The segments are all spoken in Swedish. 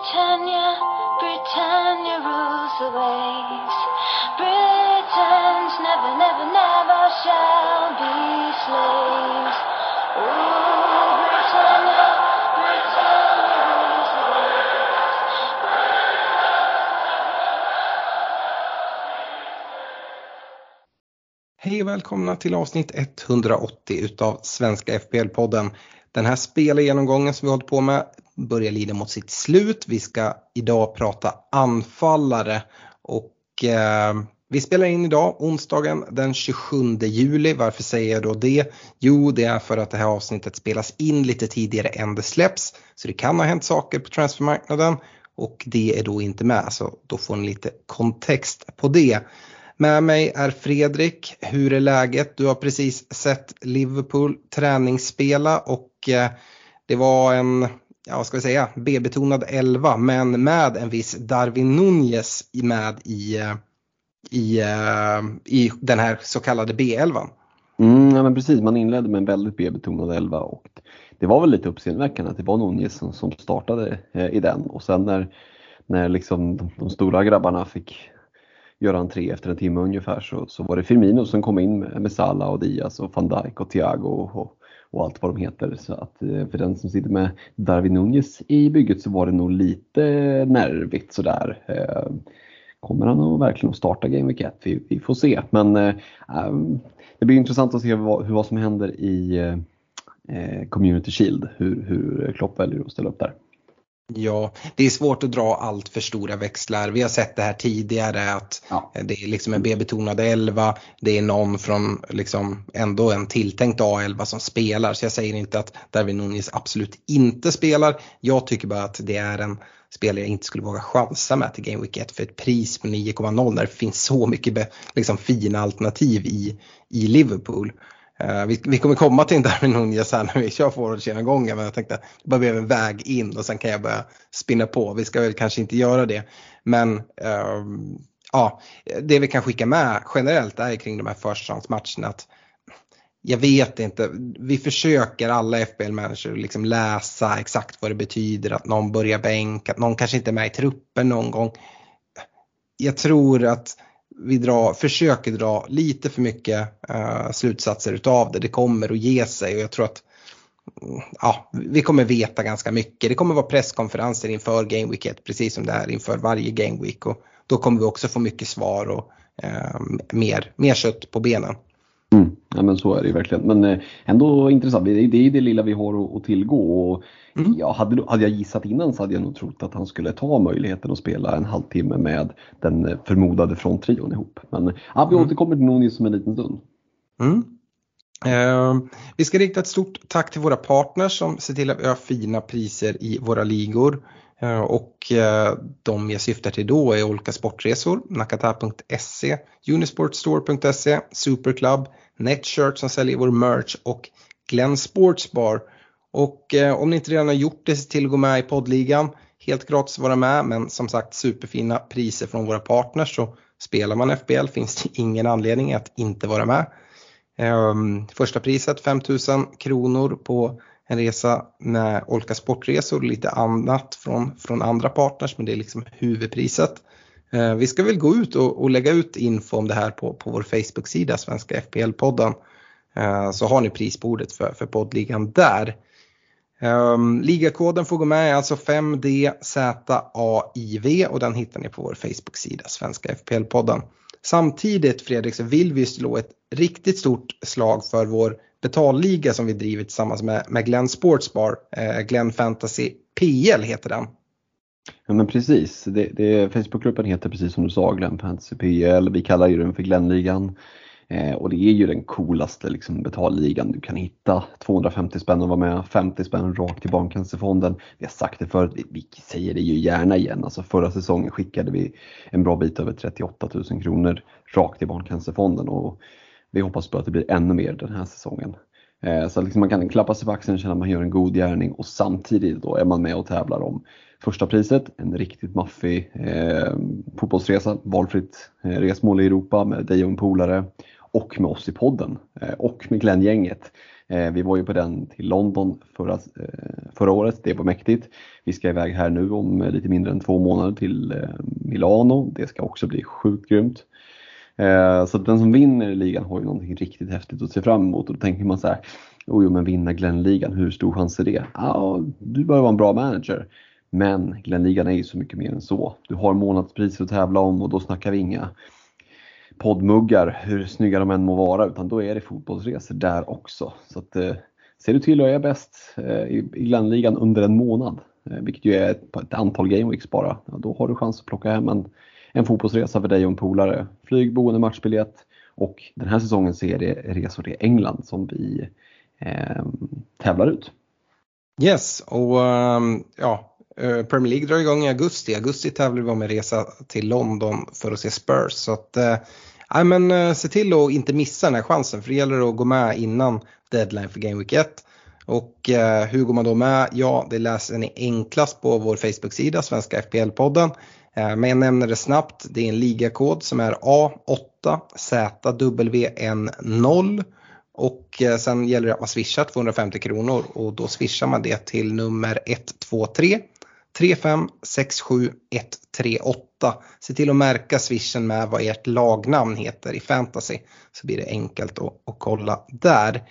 Britannia, Britannia rules the waves. Britons never, never, never shall be slaves. Oh, Britannia, Britannia rules the waves. Hej och välkomna till avsnitt 180 utav Svenska FPL-podden. Den här spelgenomgången som vi hållit på med börjar lida mot sitt slut. Vi ska idag prata anfallare och eh, vi spelar in idag onsdagen den 27 juli. Varför säger jag då det? Jo, det är för att det här avsnittet spelas in lite tidigare än det släpps. Så det kan ha hänt saker på transfermarknaden och det är då inte med så då får ni lite kontext på det. Med mig är Fredrik. Hur är läget? Du har precis sett Liverpool träningsspela och eh, det var en, ja vad ska vi säga, B-betonad 11 men med en viss Darwin Nunez med i, eh, i, eh, i den här så kallade B11. Mm, ja, men precis, man inledde med en väldigt B-betonad 11 och det var väl lite uppseendeväckande att det var Nunez som, som startade eh, i den. Och sen när, när liksom de, de stora grabbarna fick göra entré efter en timme ungefär så, så var det Firmino som kom in med, med Salah och Diaz och van Dijk och Thiago och, och och allt vad de heter. Så att eh, för den som sitter med Darwin Nunez i bygget så var det nog lite nervigt sådär. Eh, kommer han att verkligen att starta Game Week 1? Vi, vi får se. Men äh, det blir intressant att se vad, vad som händer i äh, Community Shield. Hur, hur Klopp väljer att ställa upp där. Ja, det är svårt att dra allt för stora växlar. Vi har sett det här tidigare att ja. det är liksom en B-betonad 11. Det är någon från liksom ändå en tilltänkt A11 som spelar. Så jag säger inte att Darwin Nunez absolut inte spelar. Jag tycker bara att det är en spelare jag inte skulle våga chansa med till Game Week 1 för ett pris på 9,0 när det finns så mycket liksom, fina alternativ i, i Liverpool. Uh, vi, vi, kommer komma till en Darwin Nunez här när vi kör forwardsgenomgången men jag tänkte att det bara blev en väg in och sen kan jag börja spinna på. Vi ska väl kanske inte göra det. Men uh, ja, det vi kan skicka med generellt är kring de här förstahandsmatcherna att jag vet inte, vi försöker alla FBL-människor liksom läsa exakt vad det betyder att någon börjar bänk, att någon kanske inte är med i truppen någon gång. Jag tror att vi drar, försöker dra lite för mycket uh, slutsatser utav det. Det kommer att ge sig och jag tror att mm, ja, vi kommer veta ganska mycket. Det kommer vara presskonferenser inför Game Week 1 precis som det är inför varje Game Week och då kommer vi också få mycket svar och eh, mer, mer kött på benen. Mm. Ja men så är det ju verkligen. Men eh, ändå intressant. Det är, det är det lilla vi har att tillgå. Och mm. ja, hade, hade jag gissat innan så hade jag nog trott att han skulle ta möjligheten att spela en halvtimme med den förmodade fronttrion ihop. Men ja, vi mm. återkommer till Nunes om en liten stund. Mm. Eh, vi ska rikta ett stort tack till våra partners som ser till att vi har fina priser i våra ligor. Eh, och eh, de jag syftar till då är olika sportresor, nakata.se, unisportstore.se, Superclub, Netshirt som säljer vår merch och Glenn Sportsbar. Och eh, om ni inte redan har gjort det, se till att gå med i poddligan. Helt gratis att vara med men som sagt superfina priser från våra partners så spelar man FBL finns det ingen anledning att inte vara med. Ehm, första priset 5000 kronor på en resa med olika sportresor och lite annat från, från andra partners men det är liksom huvudpriset. Eh, vi ska väl gå ut och, och, lägga ut info om det här på, på vår Facebook-sida Svenska FPL-podden. Eh, så har ni prisbordet för, för poddligan där. Um, ligakoden får gå med alltså 5DZAIV och den hittar ni på vår Facebook-sida Svenska FPL-podden. Samtidigt Fredrik så vill vi slå ett riktigt stort slag för vår betalliga som vi driver tillsammans med, med Glenn Sportsbar. Eh, Glenn Fantasy PL heter den. Ja men precis, det, det, Facebookgruppen heter precis som du sa Glenn Fantasy PL. Vi kallar ju den för Glennligan. Eh, och det är ju den coolaste liksom, betalligan du kan hitta. 250 spänn att vara med, 50 spänn rakt till Barncancerfonden. Vi har sagt det förut, vi säger det ju gärna igen. Alltså förra säsongen skickade vi en bra bit över 38 000 kronor rakt till Barncancerfonden och vi hoppas på att det blir ännu mer den här säsongen. Eh, så liksom man kan klappa sig på axeln och känna att man gör en god gärning och samtidigt då är man med och tävlar om första priset, en riktigt maffig eh, fotbollsresa, valfritt eh, resmål i Europa med dig och en polare och med oss i podden eh, och med Glenn-gänget. Eh, vi var ju på den till London förra, eh, förra året, det var mäktigt. Vi ska iväg här nu om lite mindre än två månader till eh, Milano, det ska också bli sjukt grymt. Eh, så den som vinner ligan har ju någonting riktigt häftigt att se fram emot och då tänker man så här, jo men vinna Glenligan, hur stor chans är det? Ja, du behöver vara en bra manager. Men Glenligan är ju så mycket mer än så. Du har månadspriser att tävla om och då snackar vi inga poddmuggar, hur snygga de än må vara, utan då är det fotbollsresor där också. Så att, eh, ser du till att är bäst eh, i, Glenn-ligan under en månad, eh, vilket ju är ett, ett antal gameweeks bara, ja, då har du chans att plocka hem en, en fotbollsresa för dig och en polare. Flyg, boende, matchbiljett och den här säsongen så är det resor till England som vi eh, tävlar ut. Yes, och um, ja, eh, Premier League drar igång i augusti. I augusti tävlar vi om en resa till London för att se Spurs. Så att, eh, men, eh, se till att inte missa den här chansen för det gäller att gå med innan deadline för Game Week 1. Och eh, hur går man då med? Ja, det läser ni enklast på vår Facebook-sida, Svenska FPL-podden. Eh, men jag nämner det snabbt, det är en ligakod som är A8ZWN0 och eh, sen gäller det att man swishar 250 kronor och då swishar man det till nummer 123 3567138. Se till att märka swishen med vad ert lagnamn heter i fantasy så blir det enkelt att, att kolla där.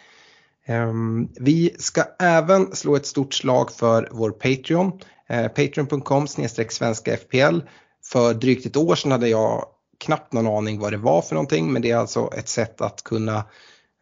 Ehm, vi ska även slå ett stort slag för vår Patreon. Eh, Patreon.com svenska FPL. För drygt ett år sedan hade jag knappt någon aning vad det var för någonting men det är alltså ett sätt att kunna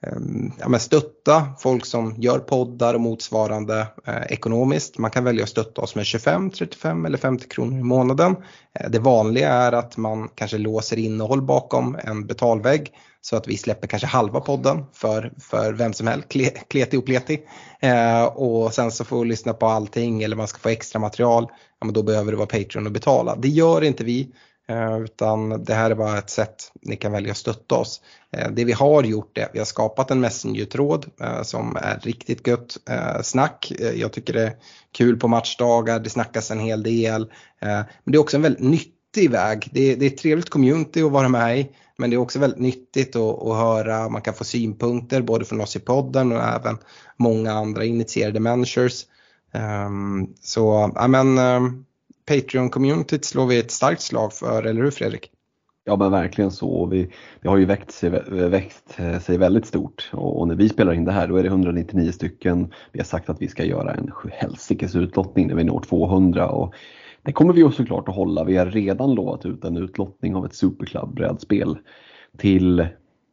Ehm, ja, men stötta folk som gör poddar och motsvarande eh, ekonomiskt. Man kan välja att stötta oss med 25, 35 eller 50 kronor i månaden. Eh, det vanliga är att man kanske låser innehåll bakom en betalvägg så att vi släpper kanske halva podden för, för vem som helst, kleti och pleti. Eh, och sen så får du lyssna på allting eller man ska få extra material, ja, men då behöver du vara Patreon och betala. Det gör inte vi Eh, utan det här är bara ett sätt ni kan välja att stötta oss. Eh, det vi har gjort är att vi har skapat en Messenger-tråd eh, som är riktigt gött snack. Jag tycker det är kul på matchdagar, det snackas en hel del. Men det är också en väldigt nyttig väg. Det är, det är ett trevligt community att vara med i. Men det är också väldigt nyttigt att, att höra, man kan få synpunkter både från oss i podden och även många andra initierade managers. Ehm, så ja men ehm, Patreon-communityt slår vi ett starkt slag för, eller hur Fredrik? Ja men verkligen så. Vi, det har ju växt sig, växt sig väldigt stort och, och, när vi spelar in det här då är det 199 stycken. Vi har sagt att vi ska göra en helsikes utlottning när vi når 200 och det kommer vi ju såklart att hålla. Vi har redan lovat ut en utlottning av ett Superclub-brädspel till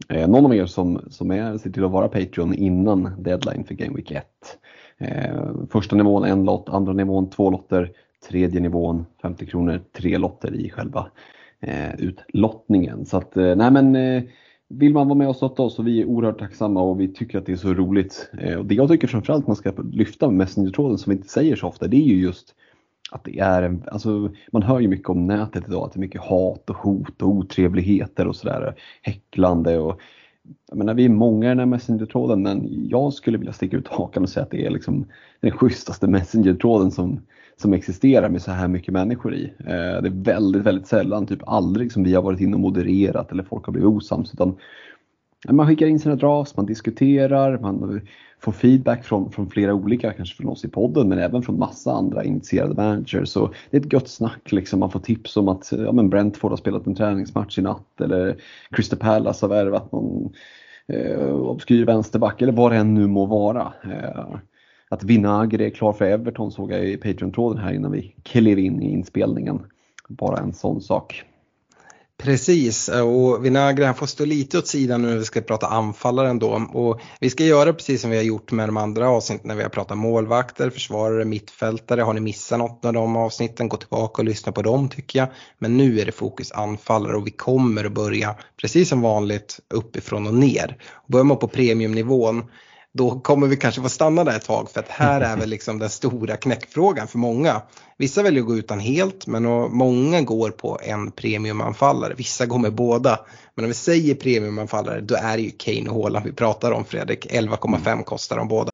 eh, någon av er som, som är, ser till att vara Patreon innan deadline för Game Week 1. Eh, första nivån en lott, andra nivån två lotter, tredje nivån 50 kronor, tre lotter i själva eh, utlottningen. Så att, eh, nej men eh, vill man vara med och stötta oss så vi är oerhört tacksamma och vi tycker att det är så roligt. Eh, och det jag tycker framförallt man ska lyfta med Messenger-tråden som vi inte säger så ofta, det är ju just att det är en, alltså man hör ju mycket om nätet idag, att det är mycket hat och hot och otrevligheter och sådär, häcklande och jag menar, vi är många i den här Messenger-tråden men jag skulle vilja sticka ut hakan och säga att det är liksom den schysstaste Messenger-tråden som, som existerar med så här mycket människor i. Eh, det är väldigt, väldigt sällan, typ aldrig som vi har varit inne och modererat eller folk har blivit osams utan man skickar in sina drafts, man diskuterar, man får feedback från, från flera olika, kanske från oss i podden men även från massa andra initierade managers. Så det är ett gött snack, liksom. man får tips om att ja, men Brentford har spelat en träningsmatch i natt eller Crystal Palace har värvat någon eh, obskyr vänsterback eller vad det än nu må vara. Eh, att Vinagre är klar för Everton såg jag i Patreon-tråden här innan vi klev in i inspelningen. Bara en sån sak. Precis, och Vinagre han får stå lite åt sidan nu när vi ska prata anfallare ändå. Och vi ska göra precis som vi har gjort med de andra avsnitten när vi har pratat målvakter, försvarare, mittfältare. Har ni missat något av de avsnitten, gå tillbaka och lyssna på dem tycker jag. Men nu är det fokus anfallare och vi kommer att börja, precis som vanligt, uppifrån och ner. börjar man på premiumnivån då kommer vi kanske få stanna där ett tag för att här är väl liksom den stora knäckfrågan för många. Vissa väljer att gå utan helt men många går på en premiumanfallare. Vissa går med båda. Men om vi säger premiumanfallare då är det ju Kane och Haaland vi pratar om Fredrik. 11,5 kostar de båda.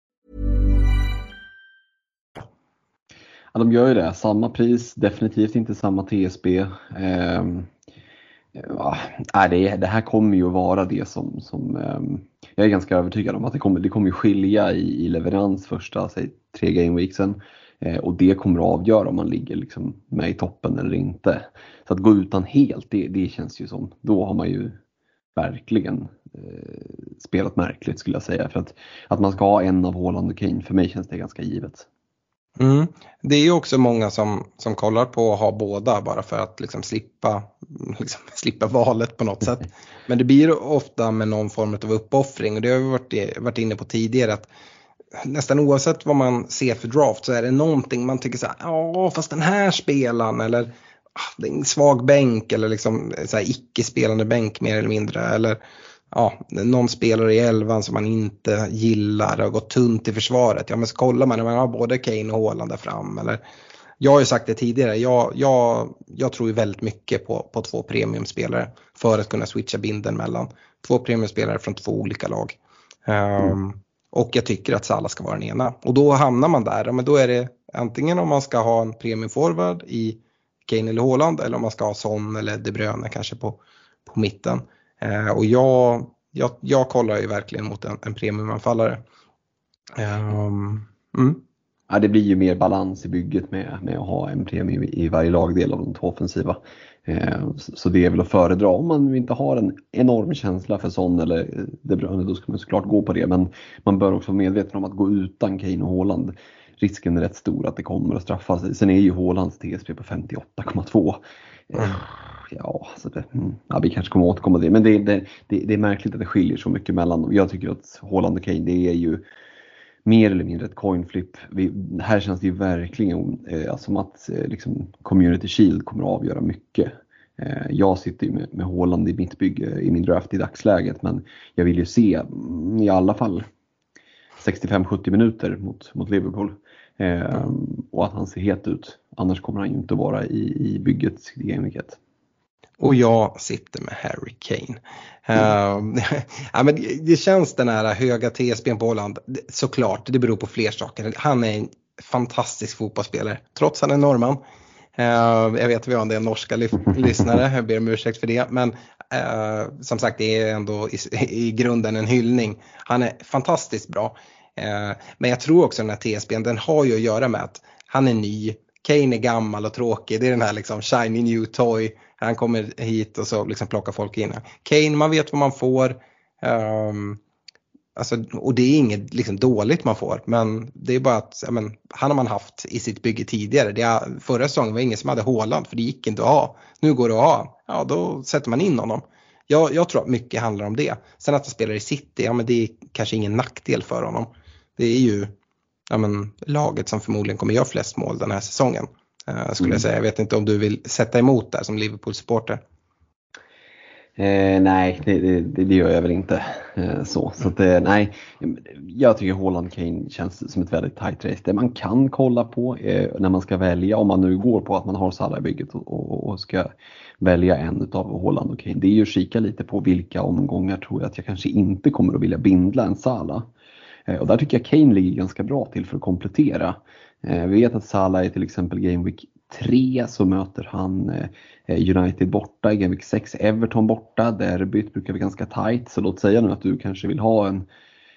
Ja, de gör ju det. Samma pris, definitivt inte samma TSB. Eh, ja, det, det här kommer ju att vara det som, som eh, jag är ganska övertygad om att det kommer, det kommer skilja i, i leverans första säg, tre gameweeksen. Eh, och det kommer att avgöra om man ligger liksom med i toppen eller inte. Så att gå utan helt, det, det känns ju som, då har man ju verkligen eh, spelat märkligt skulle jag säga. För att, att man ska ha en av Haaland och Kane, för mig känns det ganska givet. Mm. Det är ju också många som, som kollar på att ha båda bara för att liksom slippa, liksom, slippa valet på något sätt. Men det blir ofta med någon form av uppoffring och det har vi varit, varit inne på tidigare att nästan oavsett vad man ser för draft så är det någonting man tycker så här, ja fast den här spelaren eller ah, det är en svag bänk eller liksom så här icke-spelande bänk mer eller mindre. Eller ja, någon spelare i elvan som man inte gillar och har gått tunt i försvaret. Ja men så kollar man man har både Kane och Haaland där fram. Eller, jag har ju sagt det tidigare, jag, jag, jag tror ju väldigt mycket på, på två premiumspelare för att kunna switcha binden mellan två premiumspelare från två olika lag. Um, och jag tycker att Salah ska vara den ena. Och då hamnar man där, men då är det antingen om man ska ha en premiumforward i Kane eller Haaland eller om man ska ha Son eller De Bruyne kanske på, på mitten. Eh, och jag, jag, jag kollar ju verkligen mot en, en premiumanfallare. Um, mm. ja, det blir ju mer balans i bygget med, med att ha en premium i varje lagdel av de två offensiva. Eh, så det är väl att föredra om man inte har en enorm känsla för Son eller De Bruyne, då ska man såklart gå på det. Men man bör också vara medveten om att gå utan Kane och Haaland risken är rätt stor att det kommer att straffa sig. Sen är ju Haalands TSP på 58,2. Mm. Ja, så det, mm. ja, vi kanske kommer återkomma till det. Men det, det, det, är märkligt att det skiljer så mycket mellan dem. Jag tycker att Haaland och Kane, det är ju mer eller mindre ett coin flip. Vi, här känns det ju verkligen eh, som att eh, liksom, Community Shield kommer att avgöra mycket. Eh, jag sitter ju med, med Haaland i mitt bygge i min draft i dagsläget men jag vill ju se mm, i alla fall 65-70 minuter mot, mot Liverpool. Eh, och att han ser het ut. Annars kommer han ju inte vara i, i bygget i Game och jag sitter med Harry Kane. Mm. Uh, ja, men det känns den här höga TSBn på Holland. Såklart, det beror på fler saker. Han är en fantastisk fotbollsspelare, trots att han är norrman. Uh, jag vet att vi har en del norska lyssnare, jag ber om ursäkt för det. Men uh, som sagt, det är ändå i, i grunden en hyllning. Han är fantastiskt bra. Eh, men jag tror också den här TSBn, den har ju att göra med att han är ny, Kane är gammal och tråkig, det är den här liksom shiny new toy, han kommer hit och så liksom plockar folk in. Kane, man vet vad man får. Um, alltså, och det är inget liksom, dåligt man får, men det är bara att men, han har man haft i sitt bygge tidigare. Det är, förra säsongen var det ingen som hade Håland för det gick inte att ha. Nu går det att ha, ja då sätter man in honom. Jag, jag tror att mycket handlar om det. Sen att han spelar i City, ja men det är kanske ingen nackdel för honom det är ju ja, men, laget som förmodligen kommer göra flest mål den här säsongen. Uh, skulle mm. jag säga. Jag vet inte om du vill sätta emot där som Liverpool-supporter. Eh, nej, det, det, det, gör jag väl inte. Eh, så så att, eh, nej, jag tycker Haaland Kane känns som ett väldigt tight race. Det man kan kolla på eh, när man ska välja, om man nu går på att man har Salah i bygget och, och, och, ska välja en av Haaland och Kane, det är ju att kika lite på vilka omgångar tror jag att jag kanske inte kommer att vilja bindla en Salah. Eh, och där tycker jag Kane ligger ganska bra till för att komplettera. Eh, vi vet att Salah är till exempel Game Week 3 så möter han eh, United borta, i Game Week 6 Everton borta. Derbyt brukar vara ganska tight så låt säga nu att du kanske vill ha en,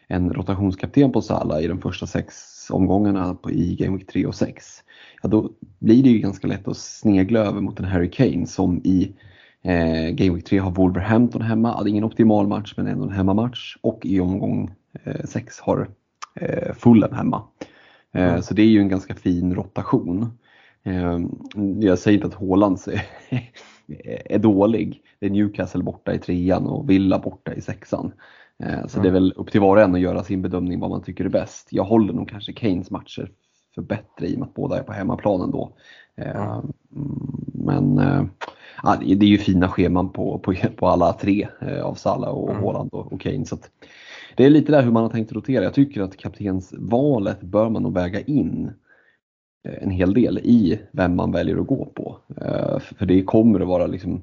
en rotationskapten på Salah i de första sex omgångarna på, i Game Week 3 och 6. Ja, då blir det ju ganska lätt att snegla över mot en Harry Kane som i eh, Game Week 3 har Wolverhampton hemma. Det är ingen optimal match men ändå en hemmamatch. Och i omgång 6 eh, har eh, Fulham hemma. Mm. Så det är ju en ganska fin rotation. Jag säger inte att Haaland är dålig. Det är Newcastle borta i trean och Villa borta i sexan. Eh, så mm. det är väl upp till var och en att göra sin bedömning vad man tycker är bäst. Jag håller nog kanske Keynes matcher för bättre i och med att båda är på hemmaplanen då. Mm. Men ja, det är ju fina scheman på, på, på alla tre av Salah och mm. Haaland och, och Kane. Så det är lite där hur man har tänkt rotera. Jag tycker att kaptensvalet bör man nog väga in eh, en hel del i vem man väljer att gå på. Eh, för det kommer att vara liksom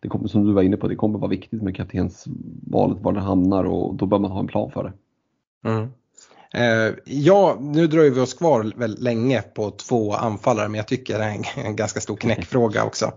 det kommer, som du var inne på, det kommer vara viktigt med kaptensvalet, var det hamnar och då bör man ha en plan för det. Mm. Eh, ja, nu dröjer vi oss kvar väldigt länge på två anfallare men jag tycker det är en, ganska stor knäckfråga också.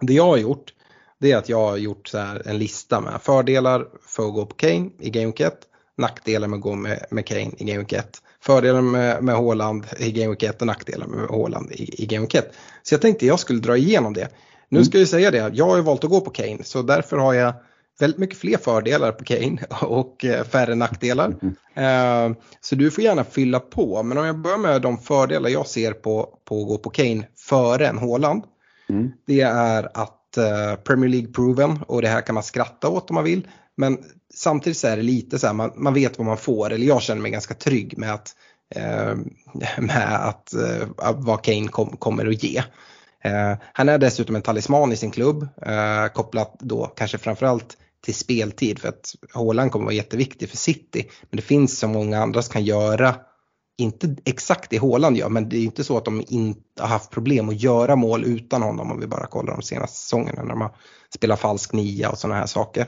Det jag har gjort det är att jag har gjort så en lista med fördelar för att gå på Kane i Game 1, nackdelar med att gå med, med Kane i Game 1, fördelar med, med Håland i Game 1 och nackdelar med Håland i, i Game 1. Så jag tänkte jag skulle dra igenom det. Nu ska jag säga det, jag har ju valt att gå på Kane så därför har jag väldigt mycket fler fördelar på Kane och eh, färre nackdelar. Mm. Så du får gärna fylla på. Men om jag börjar med de fördelar jag ser på, på att gå på Kane före en Håland. Mm. Det är att Eh, Premier League proven och det här kan man skratta åt om man vill. Men samtidigt så är det lite så här, man, man vet vad man får. Eller jag känner mig ganska trygg med att, eh, med eh, att, vad Kane kom, kommer att ge. Eh, han är dessutom en talisman i sin klubb, eh, kopplat då kanske framförallt till speltid för att Haaland kommer vara jätteviktig för City. Men det finns så många andra som kan göra, inte exakt det Haaland gör, men det är inte så att de inte har haft problem att göra mål utan honom om vi bara kollar de senaste säsongerna när de har spelat falsk nia och sådana här saker.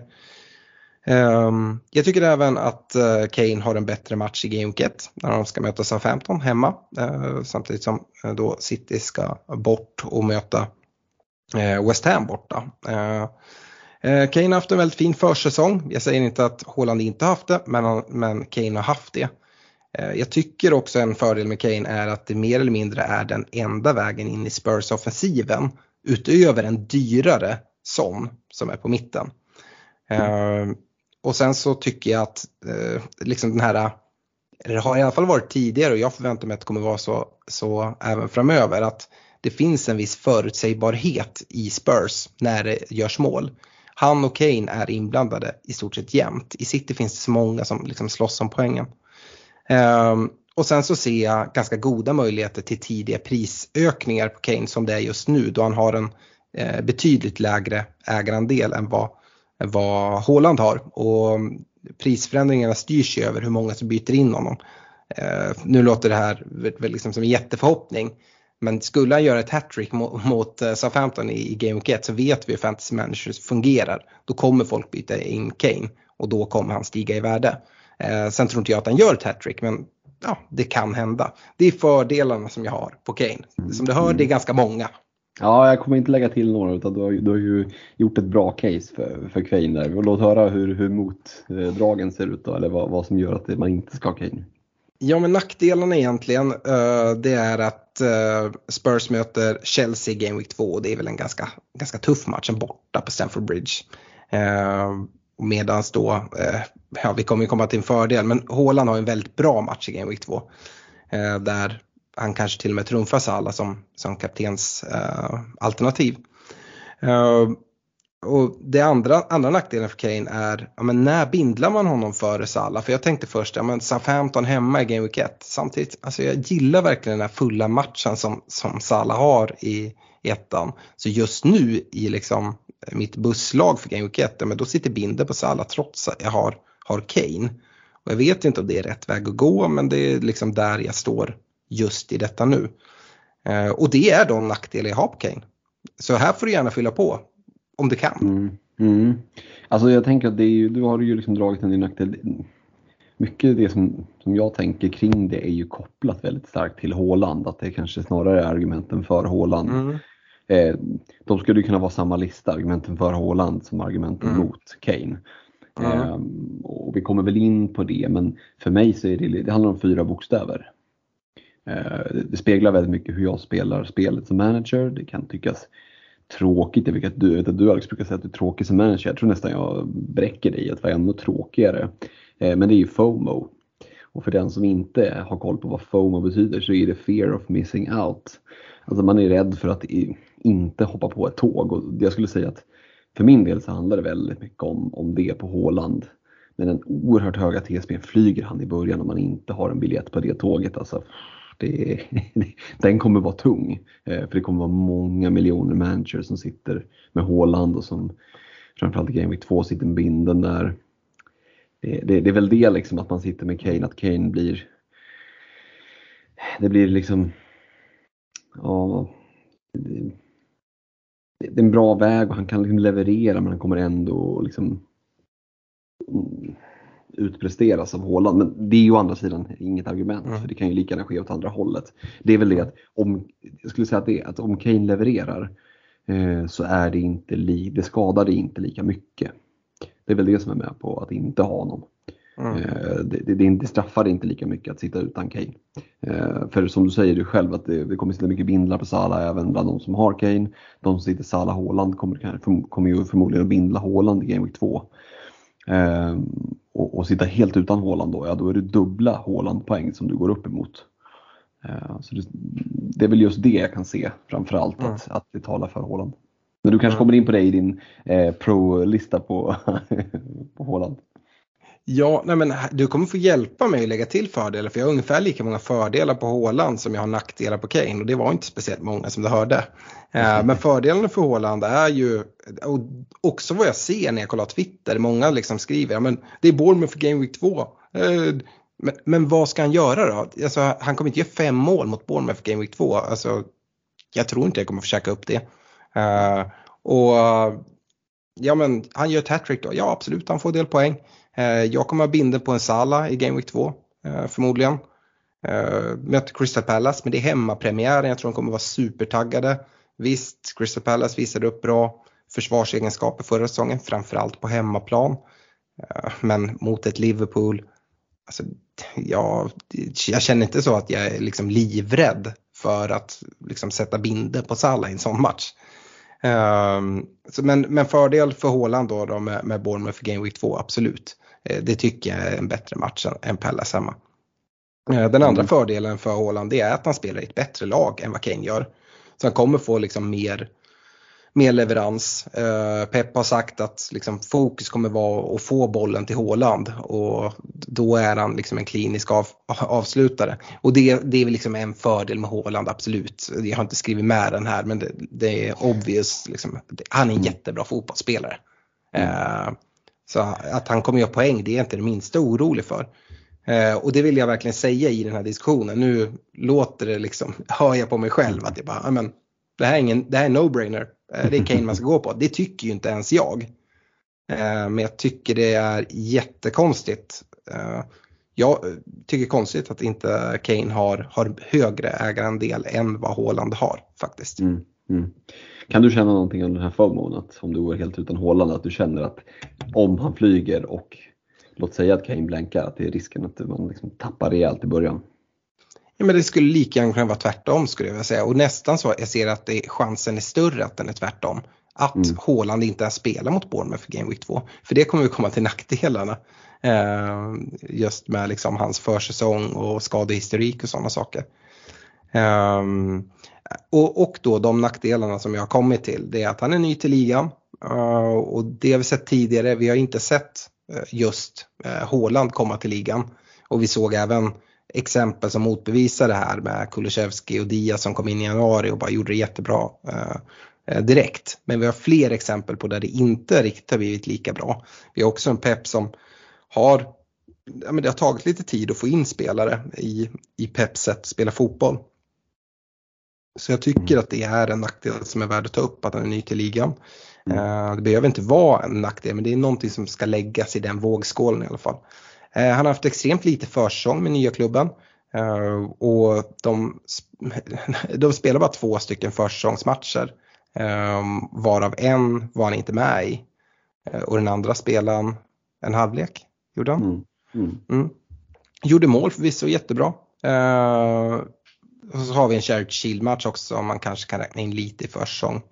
Um, jag tycker även att uh, Kane har en bättre match i Game 1 när de ska möta Southampton hemma. Uh, samtidigt som uh, då City ska bort och möta West Ham borta. Kane har haft en väldigt fin försäsong. Jag säger inte att Haaland inte haft det, men, men Kane har haft det. Eh, jag tycker också en fördel med Kane är att det mer eller mindre är den enda vägen in i Spurs-offensiven utöver en dyrare sån som är på mitten. Mm. Och sen så tycker jag att eh, liksom den här, det har i alla fall varit tidigare och jag förväntar mig att det kommer vara så, så även framöver att det finns en viss förutsägbarhet i Spurs när det görs mål. Han och Kane är inblandade i stort sett jämt. I City finns det så många som liksom slåss om poängen. Ehm, och sen så ser jag ganska goda möjligheter till tidiga prisökningar på Kane som det är just nu då han har en eh, betydligt lägre ägarandel än vad vad Håland har. Och mm, prisförändringarna styrs ju över hur många som byter in honom. Ehm, nu låter det här liksom som en jätteförhoppning. Men skulle han göra ett hattrick mot, mot Southampton i, i Game 1 så vet vi hur fantasy managers fungerar. Då kommer folk byta in Kane och då kommer han stiga i värde. Eh, sen tror inte jag att han gör ett hattrick men ja, det kan hända. Det är fördelarna som jag har på Kane. Som du hör, det är ganska många. Ja, jag kommer inte lägga till några utan du har, du har ju gjort ett bra case för, för Kane där. Låt höra hur, hur motdragen ser ut då, eller vad, vad som gör att man inte ska ha Kane. Ja, men nackdelarna egentligen uh, det är att uh, Spurs möter Chelsea Game Week 2 och det är väl en ganska, ganska tuff match, en borta på Stamford Bridge. Medan då, då, ja vi kommer ju komma till en fördel, men Haaland har en väldigt bra match i Game Week 2. Eh, där han kanske till och med trumfar Salah som, som kaptens eh, alternativ. Uh, och det andra, andra nackdelen för Kane är, ja, men när bindlar man honom före Salah? För jag tänkte först, ja men Southampton hemma i Game Week 1. Samtidigt, alltså jag gillar verkligen den här fulla matchen som, som Salah har i, ettan. Så just nu i liksom mitt busslag för Game Week 1, ja, men då sitter binder på Salah trots att jag har, har Kane. Och jag vet inte om det är rätt väg att gå men det är liksom där jag står just i detta nu. Eh, och det är de nackdelar jag har på Kane. Så här får du gärna fylla på om du kan. Mm. Mm. Alltså jag tänker att det är ju, du har ju liksom dragit en nackdel. Mycket det som, som jag tänker kring det är ju kopplat väldigt starkt till Håland. Att det kanske snarare är argumenten för Håland. Mm. Eh, de skulle kunna vara samma lista, argumenten för Håland som argumenten mm. mot Kane. Eh, och vi kommer väl in på det men för mig så är det, det handlar om fyra bokstäver. Eh, det speglar väldigt mycket hur jag spelar spelet som manager. Det kan tyckas tråkigt. Jag vet att du, vet att du Alex brukar säga att du är tråkig som manager. Jag tror nästan jag bräcker dig att vara ännu tråkigare. Eh, men det är ju FOMO. Och för den som inte har koll på vad FOMO betyder så är det fear of missing out. Alltså man är rädd för att inte hoppa på ett tåg och jag skulle säga att för min del så handlar det väldigt mycket om, om det på Håland. Med den oerhört höga TSB flyger han i början om man inte har en biljett på det tåget. Alltså, det, den kommer vara tung. Eh, för det kommer vara många miljoner managers som sitter med Håland och som framförallt i Game Week 2 sitter med binden där. Det, det, det, är väl det liksom att man sitter med Kane, att Kane blir det blir liksom ja, det, det är en bra väg och han kan liksom leverera men han kommer ändå liksom utpresteras av Håland. Men det är ju å andra sidan inget argument mm. för det kan ju lika gärna ske åt andra hållet. Det är väl det att om, jag skulle säga att, det, att om Kane levererar eh, så är det inte, li, det skadar det inte lika mycket. Det är väl det som är med på att inte ha honom. Mm. Eh, det, det, det straffar inte lika mycket att sitta utan Kane. Eh, för som du säger du själv att det, det kommer sitta mycket bindlar på Salah även bland de som har Kane. De som sitter Salah Håland kommer, kommer ju förmodligen att bindla Håland i Game Week 2. Eh, och, och sitta helt utan Håland då, ja då är det dubbla Håland-poäng som du går upp emot. Så det, det, är väl just det jag kan se framförallt, mm. att, att det talar för Håland. Men du kanske mm. kommer in på det i din eh, pro-lista på, på Håland? Ja, nej men du kommer få hjälpa mig att lägga till fördelar för jag har ungefär lika många fördelar på Håland som jag har nackdelar på Kane och det var inte speciellt många som du hörde. Mm. Men fördelarna för Håland är ju, och också vad jag ser när jag kollar Twitter, många liksom skriver, ja men det är Bournemouth för Game Week 2. Eh, men, men, vad ska han göra då? Alltså, han kommer inte göra fem mål mot Bournemouth för Game Week 2. Alltså, jag tror inte jag kommer få käka upp det. Uh, och ja men han gör ett hattrick då, ja absolut han får del poäng. Eh, jag kommer ha binden på en Sala i Game Week 2 eh, förmodligen. Eh, möter Crystal Palace, men det är hemmapremiären. Jag tror de kommer vara supertaggade. Visst, Crystal Palace visade upp bra försvarsegenskaper förra säsongen, framförallt på hemmaplan. Men mot ett Liverpool, alltså, jag, jag känner inte så att jag är liksom livrädd för att liksom sätta binder på Salah i en sån match. Um, så men, men fördel för Håland då, då med, med Bournemouth för Game Week 2, absolut. Uh, det tycker jag är en bättre match än, Pallas hemma. Uh, den andra mm. fördelen för Håland är att han spelar i ett bättre lag än vad Kane gör. Så han kommer få liksom mer mer leverans. Eh, Pep har sagt att liksom, fokus kommer vara att få bollen till Håland och då är han liksom en klinisk av, avslutare. Och det, det är väl liksom en fördel med Håland, absolut. Jag har inte skrivit med den här men det, det är obvious. Liksom, han är en mm. jättebra fotbollsspelare. Eh, så att han kommer göra poäng det är jag inte det minsta orolig för. Eh, och det vill jag verkligen säga i den här diskussionen. Nu låter det liksom, hör jag på mig själv att jag bara, men det här är, ingen, det här är no-brainer. Eh, det är Kane man ska gå på. Det tycker ju inte ens jag. Eh, men jag tycker det är jättekonstigt. Eh, jag tycker konstigt att inte Kane har, har högre ägarandel än vad Håland har faktiskt. Mm, mm. Kan du känna någonting om den här FOMOn, att om du går helt utan Håland, att du känner att om han flyger och låt säga att Kane blänkar, att det är risken att man liksom tappar rejält i början? Ja, men det skulle lika gärna kunna vara tvärtom skulle jag vilja säga och nästan så jag ser att det, chansen är större att den är tvärtom. Att mm. Håland inte ens spelar mot Bournemouth för Game Week 2. För det kommer ju komma till nackdelarna. Eh, just med liksom hans försäsong och skadehistorik och sådana saker. Eh, och, och då de nackdelarna som jag har kommit till det är att han är ny till ligan. Uh, och det har vi sett tidigare, vi har inte sett eh, just eh, uh, Håland komma till ligan. Och vi såg även exempel som motbevisar det här med Kulusevski och Diaz som kom in i januari och bara gjorde det jättebra eh, direkt. Men vi har fler exempel på där det inte riktigt har blivit lika bra. Vi har också en Pep som har, ja, men det har tagit lite tid att få in spelare i, i Peps sätt att spela fotboll. Så jag tycker att det är en nackdel som är värd att ta upp att han är ny till ligan. Mm. Eh, det behöver inte vara en nackdel men det är någonting som ska läggas i den vågskålen i alla fall. Eh, han har haft extremt lite försäsong med nya klubben. Uh, och de, de spelar bara två stycken försäsongsmatcher. Varav en var han inte med i. Och den andra spelade han en halvlek. Gjorde han? Mm. Mm. Mm. Gjorde mål förvisso jättebra. Och så har vi en Charity Shield-match också som man kanske kan räkna in lite i försäsong.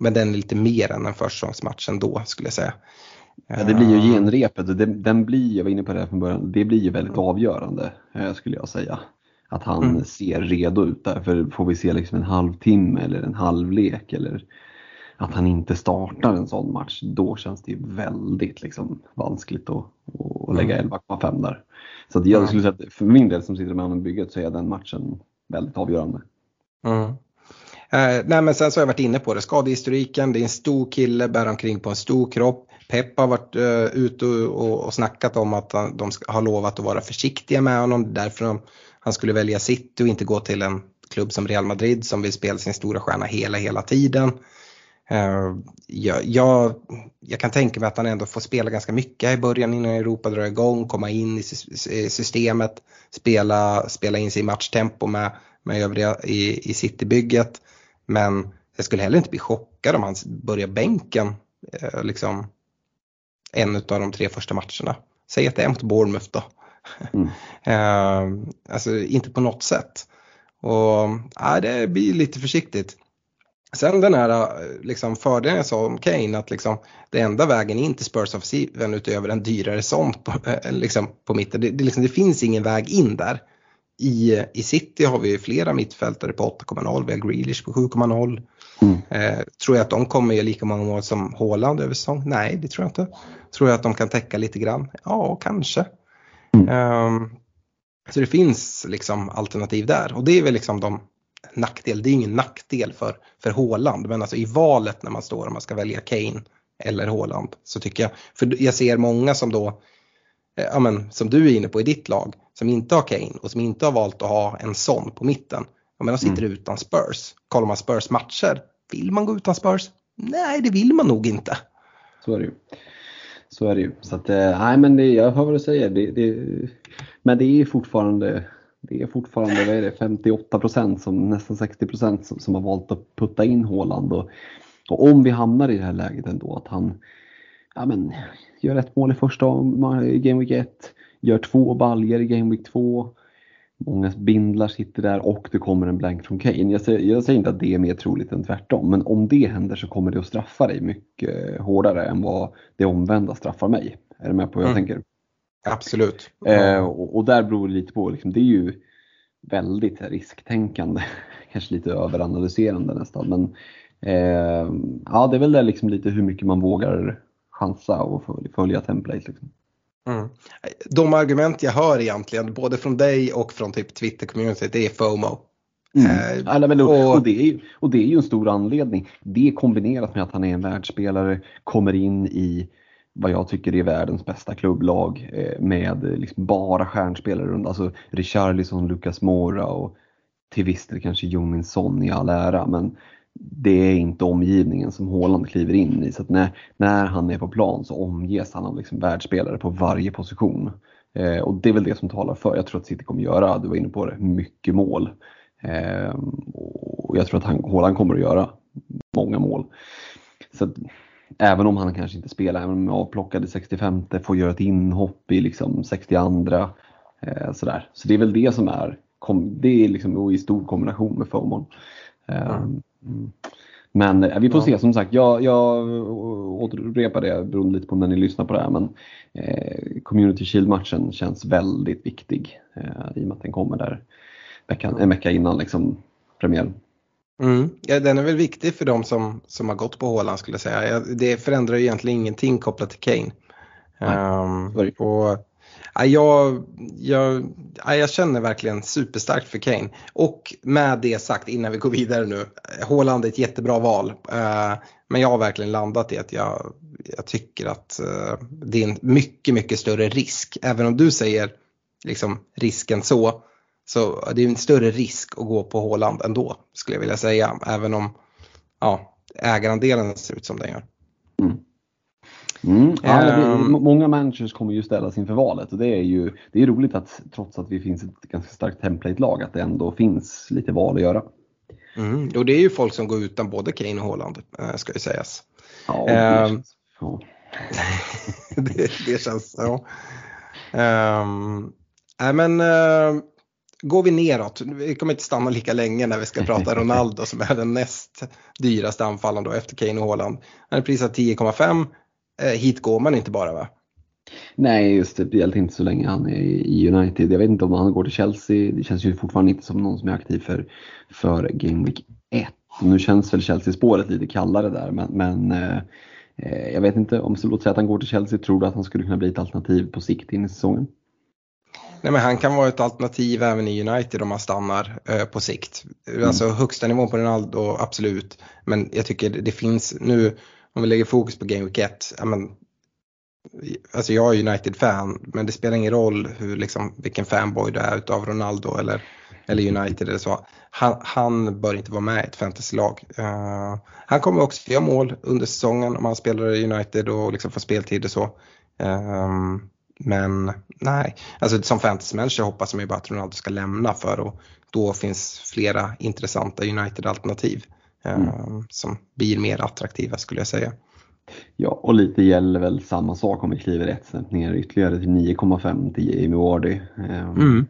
men den är lite mer än en försäsongsmatch ändå skulle jag säga. Ja, det blir ju genrepet och det, den blir, jag var inne på det från början, det blir ju väldigt avgörande eh, skulle jag säga. Att han mm. ser redo ut där, för får vi se liksom en halvtimme eller en halvlek eller att han inte startar en sån match, då känns det ju väldigt liksom, vanskligt att, att lägga 11,5 mm. där. Så jag skulle säga att för min del som sitter med honom i bygget så är den matchen väldigt avgörande. Mm. Eh, nej men sen så har jag varit inne på det, skadehistoriken, det är en stor kille, bär omkring på en stor kropp. Pep har varit uh, ute och, och, snackat om att han, de ska, har lovat att vara försiktiga med honom, därför de, han skulle välja City och inte gå till en klubb som Real Madrid som vill spela sin stora stjärna hela, hela tiden. Uh, jag, jag, jag, kan tänka mig att han ändå får spela ganska mycket i början innan Europa drar igång, komma in i systemet, spela, spela in sig i matchtempo med, med övriga i, i Citybygget. Men jag skulle heller inte bli chockad om han börjar bänken eh, liksom, en av de tre första matcherna. Säg att det är mot Bournemouth då. Mm. eh, alltså inte på något sätt. Och ja, det blir lite försiktigt. Sen den här liksom, fördelen jag sa om Kane att liksom, det enda vägen in till Spurs-offensiven utöver en dyrare sånt på, eh, liksom, på mitten, det, det, liksom, det, finns ingen väg in där. I, I City har vi flera mittfältare på 8,0, vi har Grealish på 7,0. Mm. Eh, tror jag att de kommer göra lika många mål som Haaland över säsong? Nej, det tror jag inte. Tror jag att de kan täcka lite grann? Ja, kanske. Mm. Um, så det finns liksom alternativ där och det är väl liksom de nackdel. Det är ingen nackdel för, för Haaland men alltså i valet när man står om man ska välja Kane eller Haaland så tycker jag, för jag ser många som då, eh, ja men som du är inne på i ditt lag, som inte har Kane och som inte har valt att ha en sån på mitten. Ja, men de sitter mm. utan Spurs. Kollar man Spurs matcher, vill man gå utan Spurs? Nej, det vill man nog inte. Så är det ju. Så är det ju. Så att, eh, nej men det, jag hör vad du säger. Det, det, men det är fortfarande, det är fortfarande vad är det, 58 procent, nästan 60 procent som, som, har valt att putta in Håland. Och, och, om vi hamnar i det här läget ändå att han ja, men, gör ett mål i första Game Week 1, gör två baljer i Game Week 2, Många bindlar sitter där och det kommer en blank från Kane. Jag säger, jag säger, inte att det är mer troligt än tvärtom, men om det händer så kommer det att straffa dig mycket hårdare än vad det omvända straffar mig. Är du med på hur jag mm. tänker? Absolut. Eh, och, och, där beror det lite på, liksom, det är ju väldigt risktänkande, kanske lite överanalyserande nästan. Men eh, ja, det är väl det liksom lite hur mycket man vågar chansa och följa template. Liksom. Mm. De argument jag hör egentligen, både från dig och från typ Twitter-communityt, det är FOMO. Mm. Eh, men, och, och, det är, och det är ju en stor anledning. Det kombinerat med att han är en världsspelare, kommer in i vad jag tycker är världens bästa klubblag eh, med eh, liksom bara stjärnspelare runt. Alltså Richarlison, Lucas Mora och till viss del kanske Jungmin Son i all ära. Men det är inte omgivningen som Haaland kliver in i. Så när, när han är på plan så omges han av liksom världsspelare på varje position. Eh, och det är väl det som talar för. Jag tror att City kommer göra, du var inne på det, mycket mål. Eh, och jag tror att han, Haaland kommer att göra många mål. Så att, även om han kanske inte spelar, även om avplockade 65 får göra ett inhopp i liksom 62 eh, sådär. Så det är väl det som är, det är liksom i stor kombination med FOMON. Mm. Men eh, vi får ja. se som sagt. Jag, jag återupprepar det beroende lite på när ni lyssnar på det här. Men eh, Community Shield-matchen känns väldigt viktig eh, i och med att den kommer där veckan, en vecka innan liksom, premiären. Mm. Ja, den är väl viktig för de som, som har gått på Håland skulle jag säga. Det förändrar ju egentligen ingenting kopplat till Kane. Um, och jag, jag, jag känner verkligen superstarkt för Kane. Och med det sagt innan vi går vidare nu. Håland är ett jättebra val. Eh, men jag har verkligen landat i att jag, jag tycker att eh, det är en mycket, mycket större risk. Även om du säger liksom risken så. Så det är en större risk att gå på Håland ändå skulle jag vilja säga. Även om ja, ägarandelen ser ut som den gör. Mm. Mm. Ja, det, ehm. många managers kommer ju ställas inför valet och det är ju det är roligt att trots att vi finns ett ganska starkt template-lag att det ändå finns lite val att göra. Mm. Och det är ju folk som går utan både Kane och Haaland eh, ska ju sägas. Ja, det, um, känns, ja. det, det, känns så. Um, äh, men uh, går vi neråt, vi kommer inte stanna lika länge när vi ska prata Ronaldo som är den näst dyraste anfallaren då efter Kane och Haaland. Han är prisat 10,5 Eh, hit går man inte bara va? Nej, just det. Speciellt inte så länge han är i United. Jag vet inte om han går till Chelsea. Det känns ju fortfarande inte som någon som är aktiv för, för Game Week 1. Nu känns väl Chelsea-spåret lite kallare där men, men eh, jag vet inte om låt säga att han går till Chelsea, tror du att han skulle kunna bli ett alternativ på sikt in i säsongen? Nej, men han kan vara ett alternativ även i United om han stannar eh, på sikt. Mm. Alltså högsta nivån på Ronaldo, absolut. Men jag tycker det finns nu, om vi lägger fokus på Game Week 1, ja, men, alltså jag är United-fan, men det spelar ingen roll hur, liksom, vilken fanboy du är utav Ronaldo eller, eller United eller så. Han, han bör inte vara med i ett fantasylag. Uh, han kommer också göra mål under säsongen om han spelar i United och liksom får speltid och så. Uh, men nej, alltså som fantasymänniska hoppas man ju bara att Ronaldo ska lämna för att då finns flera intressanta United-alternativ eh, mm. som blir mer attraktiva skulle jag säga. Ja, och lite gäller väl samma sak om vi kliver ett snäpp ner ytterligare till 9,5 till Jamie Wardy. Eh, mm.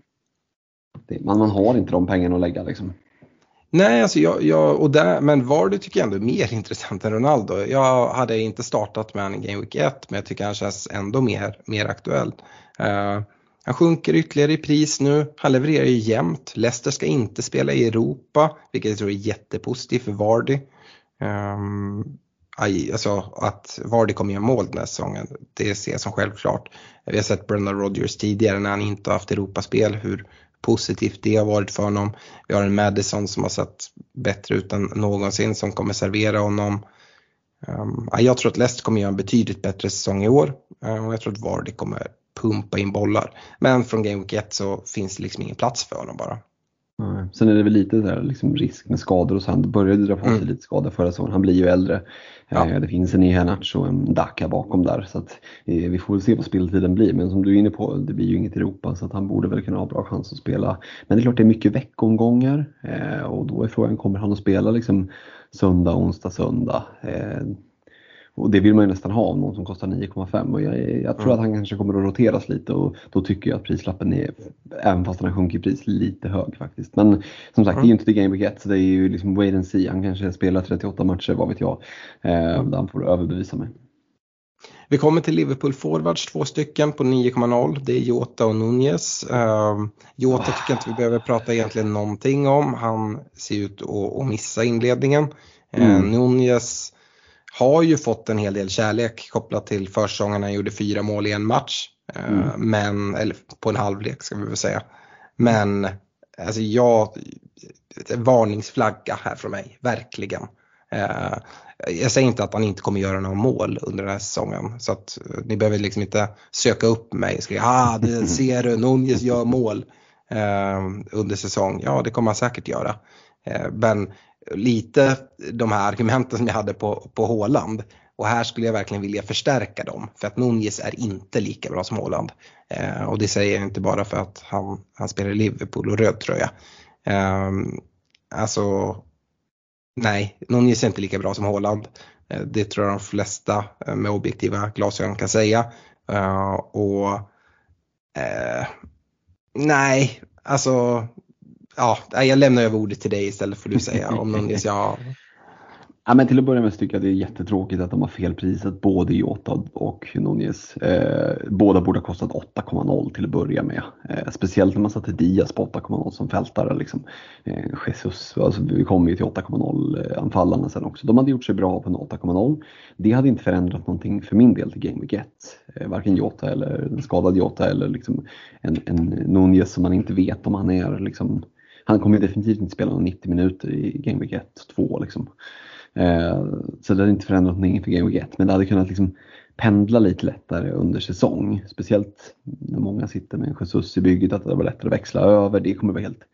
man, man har inte de pengarna att lägga liksom. Nej, alltså jag, jag, och där, men Vardy tycker jag ändå är mer intressant än Ronaldo. Jag hade inte startat med honom i Game Week 1 men jag tycker han känns ändå mer, mer aktuell. Uh, han sjunker ytterligare i pris nu. Han levererar ju jämnt. Leicester ska inte spela i Europa, vilket jag tror är jättepositivt för Vardy. Um, alltså att Vardy kommer göra mål den här säsongen, det ser jag som självklart. Vi har sett Brendan Rodgers tidigare när han inte haft Europaspel, hur positivt det har varit för honom. Vi har en Madison som har sett bättre ut än någonsin som kommer servera honom. Ehm, jag tror att Leicester kommer göra en betydligt bättre säsong i år ehm, och jag tror att Vardy kommer pumpa in bollar. Men från Game Week 1 så finns det liksom ingen plats för honom bara. Sen är det väl lite där, liksom risk med skador och så. Han började dra på sig mm. lite skador förra säsongen. Han blir ju äldre. Ja. Eh, det finns en Iheanacho och en Daka bakom där. Så att, eh, vi får väl se vad speltiden blir. Men som du är inne på, det blir ju inget i Europa så att han borde väl kunna ha bra chans att spela. Men det är klart det är mycket veckomgångar eh, och då är frågan, kommer han att spela liksom söndag, onsdag, söndag? Och det vill man ju nästan ha av någon som kostar 9,5 och jag, jag tror mm. att han kanske kommer att roteras lite och då tycker jag att prislappen är, även fast han sjunker i pris, lite hög faktiskt. Men som sagt, mm. det är ju inte the game we get så det är ju liksom wait and see. Han kanske spelar 38 matcher, vad vet jag. Eh, mm. Han får överbevisa mig. Vi kommer till Liverpool forwards, två stycken på 9,0. Det är Jota och Nunez. Uh, Jota tycker jag inte vi behöver prata egentligen någonting om. Han ser ut att, missa inledningen. Uh, mm. Nunez har ju fått en hel del kärlek kopplat till försäsongen. Han gjorde fyra mål i en match. Eh, mm. Men, eller på en halvlek ska vi väl säga. Men alltså jag, varningsflagga här från mig, verkligen. Eh, jag säger inte att han inte kommer göra några mål under den här säsongen. Så att eh, ni behöver liksom inte söka upp mig och skriva ah, det ser du, Nunez gör mål under säsong. Ja, det kommer han säkert göra. Eh, men lite de här argumenten som jag hade på, på Håland. Och här skulle jag verkligen vilja förstärka dem för att Nunez är inte lika bra som Håland. Eh, och det säger jag inte bara för att han, han spelar i Liverpool och röd tröja. Eh, alltså, nej, Nunez är inte lika bra som Håland. Eh, det tror jag de flesta eh, med objektiva glasögon kan säga. Eh, och eh, nej, alltså ja, jag lämnar över ordet till dig istället för du säga om någon ja. Ja, men till att börja med så tycker jag det är jättetråkigt att de har felprisat både Jota och Nunez. Eh, båda borde ha kostat 8,0 till att börja med. Eh, speciellt när man satte Diaz på 8,0 som fältare. Liksom. Eh, Jesus, alltså, vi kommer ju till 8,0-anfallarna sen också. De hade gjort sig bra på en 8,0. Det hade inte förändrat någonting för min del till Game Week 1. Eh, varken Jota eller en skadad Jota eller liksom en, en Nunez som man inte vet om han är liksom, han kommer definitivt inte spela 90 minuter i Game Week 1, 2 liksom. Eh, så det hade inte förändrat någonting för Game Week 1 men det hade kunnat liksom pendla lite lättare under säsong. Speciellt när många sitter med en Jesus i bygget att det var lättare att växla över. Det kommer vara helt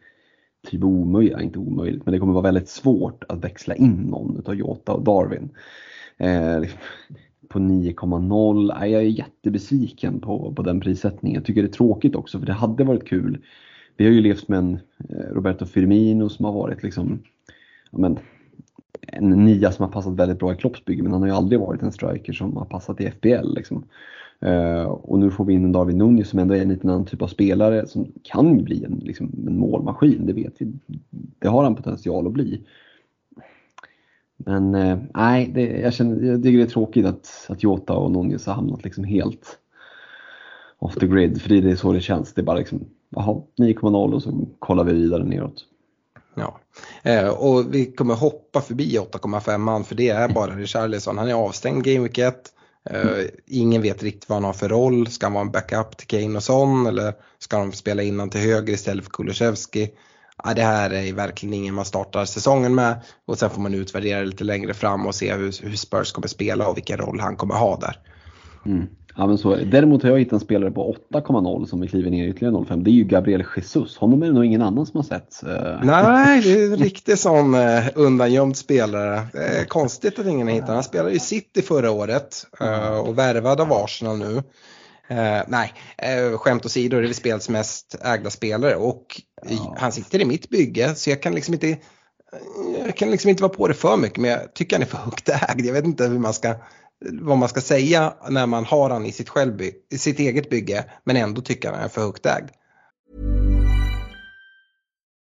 typ omöjligt, inte omöjligt, men det kommer vara väldigt svårt att växla in någon utav Jota och Darwin. Eh, liksom, på 9,0, jag är jättebesviken på, på den prissättningen. Jag tycker det är tråkigt också för det hade varit kul vi har ju levt med en eh, Roberto Firmino som har varit liksom, ja men, en nia som har passat väldigt bra i Kloppsbygge men han har ju aldrig varit en striker som har passat i FBL. Liksom. Uh, och nu får vi in en David Nunez som ändå är en liten annan typ av spelare som kan bli en, liksom, en målmaskin, det vet vi. Det har han potential att bli. Men uh, nej, det, jag, känner, jag tycker det är tråkigt att, att Jota och Nunez har hamnat liksom helt off the grid, för det är så det känns. Det är bara liksom, jaha, 9,0 och så kollar vi vidare neråt. Ja, eh, och vi kommer hoppa förbi 8,5 man för det är bara Richarlison. Han är avstängd Game Week 1. Uh, ingen vet riktigt vad han har för roll. Ska han vara en backup till Kane och Son eller ska de spela innan till höger istället för Kulusevski? Ja, det här är verkligen ingen man startar säsongen med och sen får man utvärdera lite längre fram och se hur, hur Spurs kommer spela och vilken roll han kommer ha där. Mm. Ja, men så, däremot har jag hittat en spelare på 8,0 som vi kliver ner ytterligare 0,5. Det är ju Gabriel Jesus. Honom är det nog ingen annan som har sett. Eh. Nej, det är en riktig sån uh, undangömd spelare. Är konstigt att ingen har hittat Han spelade i City förra året och värvad av Arsenal nu. Nej, uh, skämt åsido, det är spelets mest ägda spelare och ja. han sitter i mitt bygge så jag kan liksom inte jag kan liksom inte vara på det för mycket men jag tycker han är för högt ägd. Jag vet inte hur man ska vad man ska säga när man har han i sitt, självby i sitt eget bygge men ändå tycker han är för högt ägd.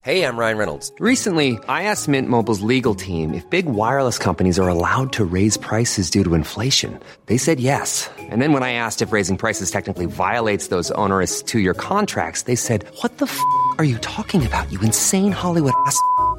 Hej, jag Ryan Reynolds. Recently, I asked Mint Mobiles legal team if big wireless companies are allowed to raise prices due to inflation. They said yes. And then when I asked if raising prices technically violates those onerous two-year contracts, they said, what the f*** are you talking about, you insane Hollywood ass?"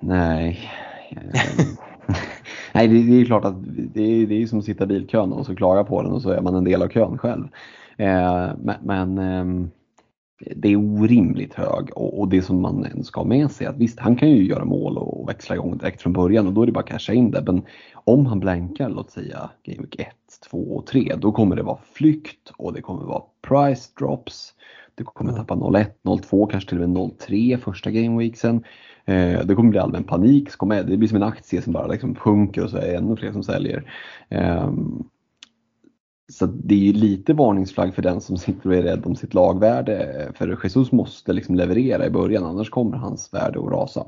Nej. Nej, det, det, är klart att det är, det är som att sitta i bilkön och så klaga på den och så är man en del av kön själv. Eh, men, eh, det är orimligt hög och, och, det som man ska ha med sig att visst, han kan ju göra mål och växla igång direkt från början och då är det bara att casha in det. Men om han blankar, låt säga Game Week 1, 2 och 3, då kommer det vara flykt och det kommer vara price drops. Du kommer tappa 0-1, 0-2, kanske till och med 0-3 första gameweeksen. Eh, det kommer bli allmän panik. Så kommer, det blir som en aktie som bara liksom sjunker och så är det ännu fler som säljer. Eh, så det är lite varningsflagg för den som sitter och är rädd om sitt lagvärde. För Jesus måste liksom leverera i början annars kommer hans värde att rasa.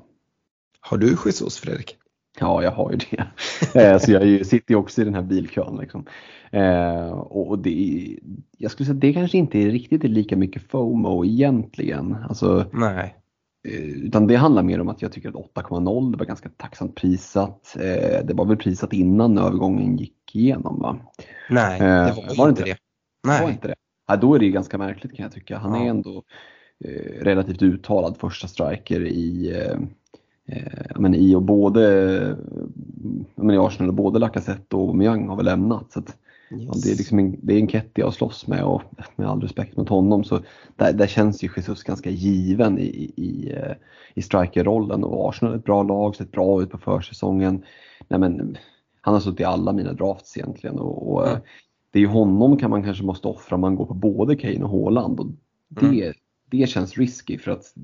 Har du Jesus Fredrik? Ja, jag har ju det. Eh, så jag sitter ju också i den här bilkön. Liksom. Eh, och det, jag skulle säga att det kanske inte är riktigt lika mycket FOMO egentligen. Alltså, Nej. Eh, utan det handlar mer om att jag tycker att 8,0 det var ganska tacksamt prisat. Det var väl prisat innan övergången gick igenom va? Nej, det var, var inte det. det. Nej. Var inte det. Ja, då är det ganska märkligt kan jag tycka. Han ja. är ändå relativt uttalad första striker i Eh, men i och både men i Arsenal, både Lacazette och Myang har väl lämnat. Så att, yes. det är liksom en, det är en Ketty att slåss med och med all respekt mot honom så där, där känns ju Jesus ganska given i, i, i strikerrollen och Arsenal är ett bra lag, sett bra ut på försäsongen. Nej, men, han har suttit i alla mina drafts egentligen och, och mm. det är ju honom kan man kanske måste offra om man går på både Kane och Haaland och det, mm det känns risky för att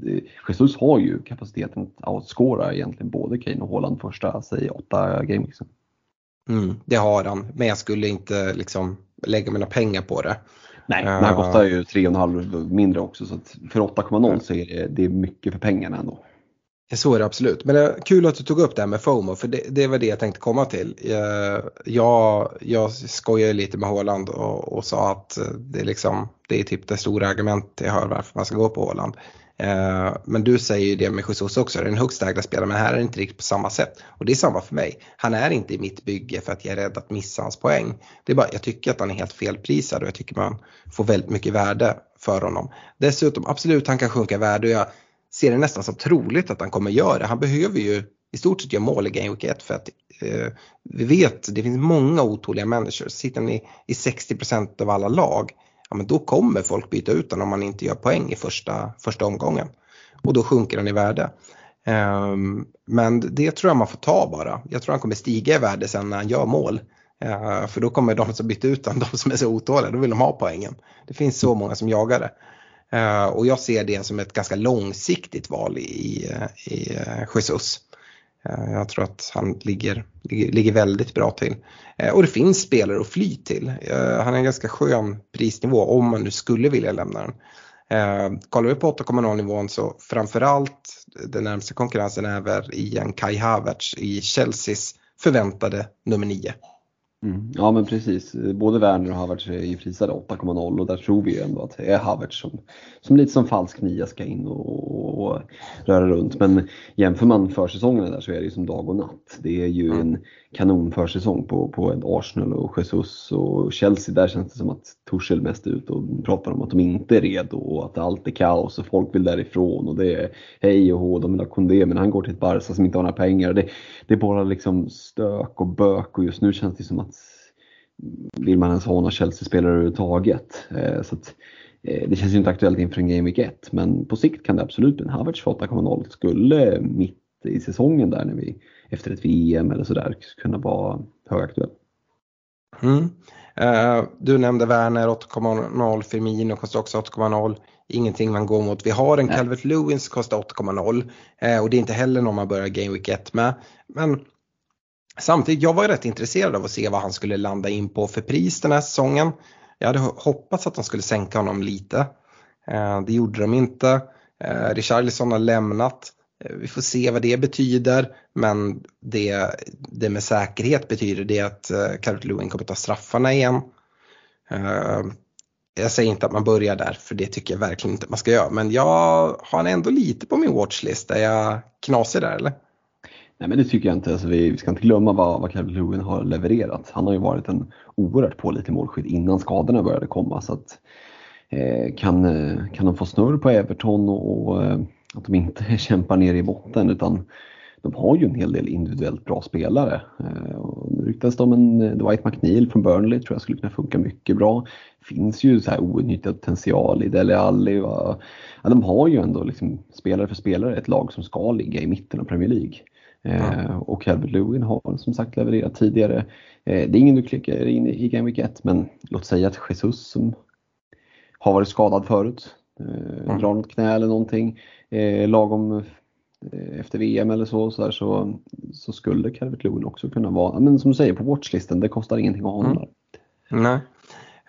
Jesus har ju kapaciteten att outscora egentligen både Kane och Haaland första, säg åtta gameweeksen. Mm, det har han, men jag skulle inte liksom lägga mina pengar på det. Nej, men han kostar ju 3,5 mindre också så för 8,0 så är det, det är mycket för pengarna ändå. Så är det absolut. Men det är kul att du tog upp det här med FOMO för det, det var det jag tänkte komma till. Jag, jag skojar lite med Håland och, och sa att det är, liksom, det är typ det stora argumentet jag hör varför man ska gå på Håland. Eh, men du säger ju det med Jesus också, det är en högst ägda spelare men här är det inte riktigt på samma sätt. Och det är samma för mig. Han är inte i mitt bygge för att jag är rädd att missa hans poäng. Det är bara, jag tycker att han är helt felprisad och jag tycker man får väldigt mycket värde för honom. Dessutom, absolut han kan sjunka i värde och jag ser det nästan som troligt att han kommer göra det. Han behöver ju i stort sett göra mål i Game Week 1 för att eh, vi vet det finns många otåliga människor. Sitter i, i 60% av alla lag, ja men då kommer folk byta ut honom om man inte gör poäng i första, första omgången. Och då sjunker han i värde. Um, men det tror jag man får ta bara. Jag tror han kommer stiga i värde sen när han gör mål. Uh, för då kommer de som bytt ut honom, de som är så otåliga, då vill de ha poängen. Det finns så många som jagar det. Uh, och jag ser det som ett ganska långsiktigt val i, i i Jesus. Eh, jag tror att han ligger, ligger, ligger väldigt bra till. Eh, och det finns spelare att fly till. Eh, han är en ganska skön prisnivå om man nu skulle vilja lämna den. Kollar vi på 8,0 nivån så framförallt den närmsta konkurrensen är väl Ian Kai Havertz i Chelseas förväntade nummer 9. Mm. Ja men precis, både Werner och Havertz är ju prisade 8,0 och där tror vi ju ändå att det är Havertz som, som lite som falsk nia ska in och, och, röra runt. Men jämför man försäsongerna där så är det ju som dag och natt. Det är ju en kanonförsäsong på, på Arsenal och Jesus och Chelsea. Där känns det som att Torshäll mest är ute och pratar om att de inte är redo och att allt är kaos och folk vill därifrån och det är hej och hå, de vill ha Kondé men han går till ett Barca som inte har några pengar. Det, det är bara liksom stök och bök och just nu känns det som att vill man ens ha några Chelsea-spelare överhuvudtaget. Eh, så att, eh, det känns ju inte aktuellt inför en Game Week 1 men på sikt kan det absolut bli en Havertz för 8,0 skulle mitt i säsongen där när vi efter ett VM eller sådär kunna vara högaktuell. Mm. Uh, du nämnde Werner 8,0, Firmino kostar också 8,0. Ingenting man går mot. Vi har en Calvert Lewin kostar 8,0 uh, och det är inte heller någon man börjar Game Week 1 med. Men samtidigt, jag var rätt intresserad av att se vad han skulle landa in på för pris den här säsongen. Jag hade hoppats att de skulle sänka honom lite. Uh, det gjorde de inte. Richarlison har lämnat. Eh, vi får se vad det betyder men det, det med säkerhet betyder det att eh, Carrot Lewin kommer ta straffarna igen. Eh, jag säger inte att man börjar där för det tycker jag verkligen inte man ska göra men jag har ändå lite på min watchlist. Är jag knasig där eller? Nej men det tycker jag inte. Alltså, vi, vi ska inte glömma vad, vad Calvert Lewin har levererat. Han har ju varit en oerhört pålitlig målskytt innan skadorna började komma. Så att, eh, kan, kan han få snurr på Everton och, och att de inte kämpar ner i botten utan de har ju en hel del individuellt bra spelare. Eh, nu ryktas det om en eh, Dwight McNeil från Burnley, tror jag skulle kunna funka mycket bra. Finns ju så här outnyttjad potential i Dele Alli. Ja, de har ju ändå liksom spelare för spelare ett lag som ska ligga i mitten av Premier League. Mm. och Calvert Lewin har som sagt levererat tidigare. det är ingen du klickar in i Game Week 1 men låt säga att Jesus som har varit skadad förut, mm. drar något knä eller någonting eh, lagom eh, efter VM eller så, så, där, så, så skulle Calvert Lewin också kunna vara, men som du säger på watchlisten, det kostar ingenting att ha honom mm. Nej.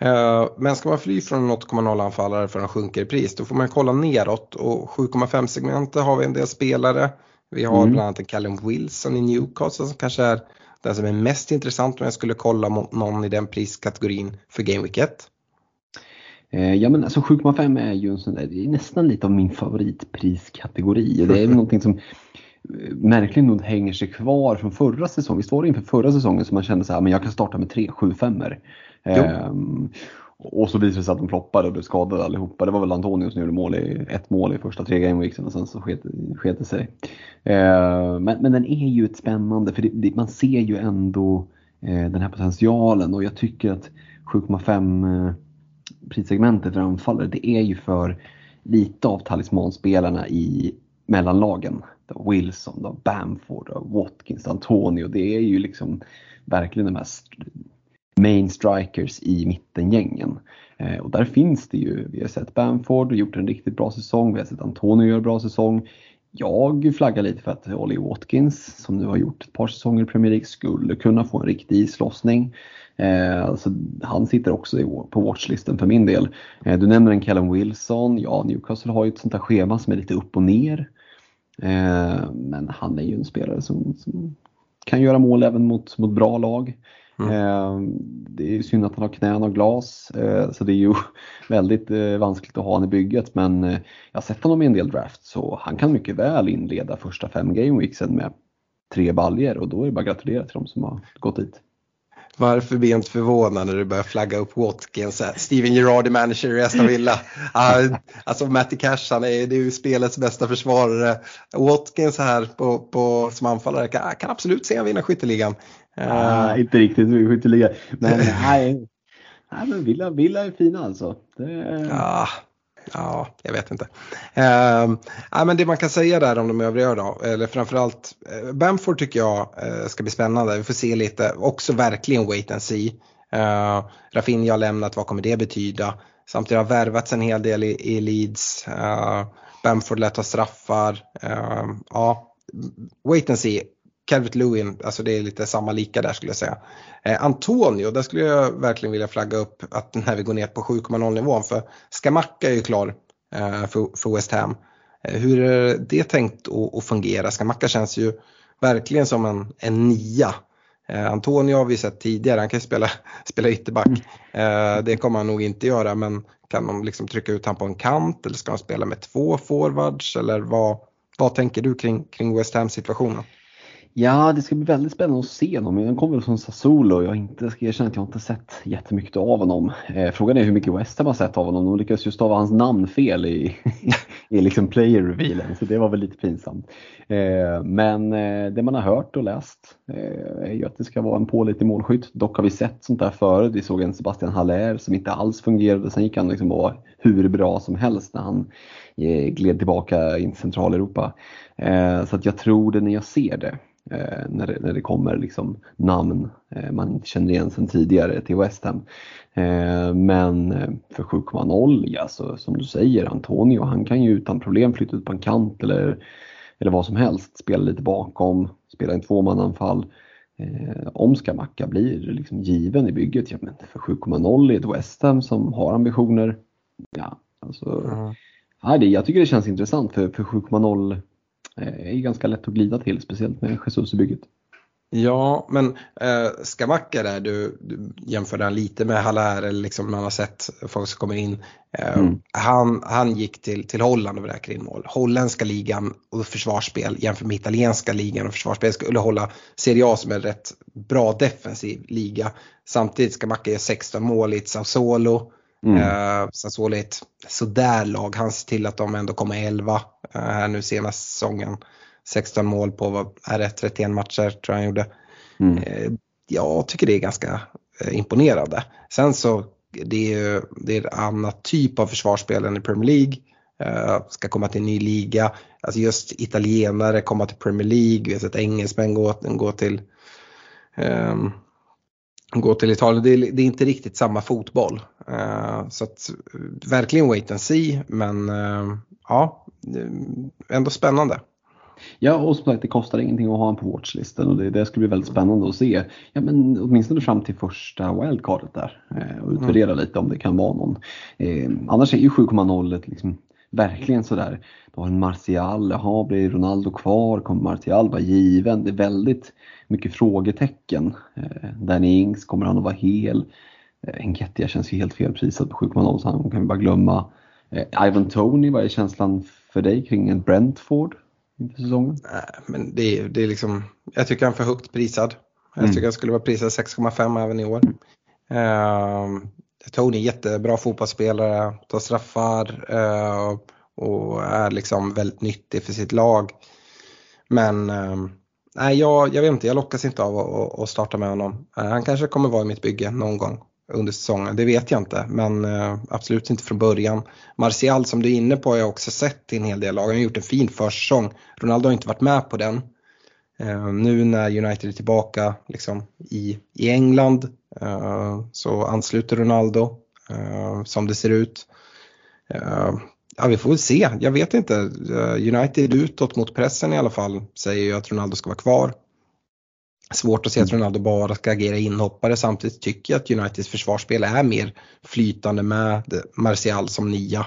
Uh, men ska man fly från en 8,0 anfallare för att sjunker i pris då får man kolla neråt och 7,5 segmentet har vi en del spelare. Vi har mm. bland annat en Callum Wilson i Newcastle som kanske är den som är mest intressant om jag skulle kolla mot någon i den priskategorin för Game Week 1. Eh, ja men alltså 7,5 är ju en sån där, det är nästan lite av min favoritpriskategori. Det är någonting som eh, märkligt nog hänger sig kvar från förra säsongen. Visst var det inför förra säsongen som man kände så här, men jag kan starta med 3 7 5 ehm, Och så visade det sig att de floppade och blev skadade allihopa. Det var väl Antonio som gjorde mål i, ett mål i första tre gameweeksen och sen så sket det sig. Ehm, men, men den är ju ett spännande, för det, det, man ser ju ändå eh, den här potentialen och jag tycker att 7,5 prissegmentet för anfallare det är ju för lite av talismanspelarna i mellanlagen. Wilson, då Bamford, då Watkins, Antonio. Det är ju liksom verkligen de här main strikers i mittengängen. Eh, och där finns det ju, vi har sett Bamford gjort en riktigt bra säsong, vi har sett Antonio göra en bra säsong. Jag flaggar lite för att Ollie Watkins, som nu har gjort ett par säsonger i Premier League, skulle kunna få en riktig islossning. Eh, alltså, han sitter också på watchlisten för min del. Eh, du nämner en Callum Wilson. Ja, Newcastle har ju ett sånt där schema som är lite upp och ner. Eh, men han är ju en spelare som, som kan göra mål även mot, mot bra lag. Mm. Det är synd att han har knän och glas så det är ju väldigt vanskligt att ha honom i bygget men jag har sett honom i en del draft så han kan mycket väl inleda första fem gameweeksen med tre baljer och då är det bara att gratulera till dem som har gått dit. Varför blir jag inte förvånad när du börjar flagga upp Watkins? Steven Gerrard är manager i Aston Villa. Alltså Matty Cash han är, det är ju spelets bästa försvarare. Watkins här på, på, som anfallare kan, kan absolut se han vinna skytteligan. Uh, inte riktigt skytteligan. Men, nej, nej, men Villa, Villa är fina alltså. Det... Ja, Ja, jag vet inte. Eh, ja, men det man kan säga där om de övriga då, eller framförallt eh, Bamford tycker jag eh, ska bli spännande. Vi får se lite, också verkligen wait and see. Eh, Rafinha har lämnat, vad kommer det betyda? Samtidigt har värvats en hel del i, i Leeds. Eh, Bamford lät ha straffar. Ehm, ja, wait and see. Calvert Lewin, alltså det är lite samma lika där skulle jag säga. Eh, Antonio, där skulle jag verkligen vilja flagga upp att när vi går ner på 7,0 nivån för Skamacka är ju klar eh, för, för West Ham. Eh, hur är det tänkt att, att fungera? Skamacka känns ju verkligen som en, en nia. Eh, Antonio har vi sett tidigare, han kan ju spela, spela ytterback. Eh, det kommer han nog inte göra men kan de liksom trycka ut honom på en kant eller ska han spela med två forwards eller vad, vad tänker du kring, kring West Ham situationen? Ja, det ska bli väldigt spännande att se honom. Han kommer väl från Sassuolo jag inte, ska erkänna att jag inte sett jättemycket av honom. Eh, frågan är hur mycket West Ham har sett av honom. De lyckades ju stava hans namn fel i, i liksom player revealen så det var väl lite pinsamt. Eh, men eh, det man har hört och läst eh, är ju att det ska vara en pålitlig målskytt. Dock har vi sett sånt där förut. Vi såg en Sebastian Haller som inte alls fungerade. Sen gick han liksom vara hur bra som helst när han eh, gled tillbaka in till Centraleuropa. Eh, så att jag tror det när jag ser det när, det, när det kommer liksom namn eh, man inte känner igen sedan tidigare till West Ham. Eh, men eh, för 7,0, ja, så, som du säger, Antonio han kan ju utan problem flytta ut på en kant eller, eller vad som helst, spela lite bakom, spela en tvåmananfall. Eh, om Skamacka blir liksom given i bygget, ja men för 7,0 i ett West Ham som har ambitioner, ja alltså mm. Det, jag tycker det känns intressant för, för 7,0 är ganska lätt att glida till, speciellt med Jesus i bygget. Ja, men eh, Skamacka där, du, du jämför han lite med Haller, eller liksom man har sett folk som kommer in. Eh, mm. han, han gick till, till Holland och vräker in mål. Holländska ligan och försvarsspel jämfört med italienska ligan och försvarsspel skulle hålla Serie A som en rätt bra defensiv liga. Samtidigt ska Macka göra 16 mål i ett Sassuolo. Mm. Uh, Sassuolo är ett sådär lag. Han ser till att de ändå kommer 11 uh, här nu senaste säsongen. 16 mål på vad är det, 31 matcher tror jag han gjorde. Mm. Uh, jag tycker det är ganska uh, imponerande. Sen så det är det är en annan typ av försvarsspel än i Premier League. Uh, ska komma till en ny liga. Alltså just italienare komma till Premier League. Vi har sett engelsmän gå, gå till um, gå till Italien. Det är, det är, inte riktigt samma fotboll. Uh, så att, verkligen wait and see men uh, ja, ändå spännande. Ja och som sagt det kostar ingenting att ha en på watchlisten och det, det skulle bli väldigt spännande att se. Ja men åtminstone fram till första wildcardet där eh, och utvärdera mm. lite om det kan vara någon. Eh, annars är ju 7,0 liksom verkligen sådär. Du har en Martial, jaha blir Ronaldo kvar? Kommer Martial vara given? Det är väldigt mycket frågetecken. Eh, Danny Ings, kommer han att vara hel? Eh, Enketia känns ju helt felprisad på 7,0 så han kan vi bara glömma. Eh, Ivan Tony, vad är känslan för dig kring en Brentford inför säsongen? Men det är, det är liksom, jag tycker han är för högt prisad. Jag mm. tycker han skulle vara prisad 6,5 även i år. Uh, Tony är jättebra fotbollsspelare, tar straffar eh, och är liksom väldigt nyttig för sitt lag. Men ehm, nej, jag, jag vet inte, jag lockas inte av att, att starta med honom. Eh, han kanske kommer vara i mitt bygge någon gång under säsongen, det vet jag inte. Men eh, absolut inte från början. Martial som du är inne på har jag också sett i en hel del lag. Han har gjort en fin försäsong. Ronaldo har inte varit med på den. Uh, nu när United är tillbaka liksom, i, i England uh, så ansluter Ronaldo som det ser ut. Ja, vi får väl se. Jag vet inte. United utåt mot pressen i alla fall säger ju att Ronaldo ska vara kvar. Svårt att se att Ronaldo bara ska agera inhoppare. Samtidigt tycker jag att Uniteds försvarsspel är mer flytande med Martial som nia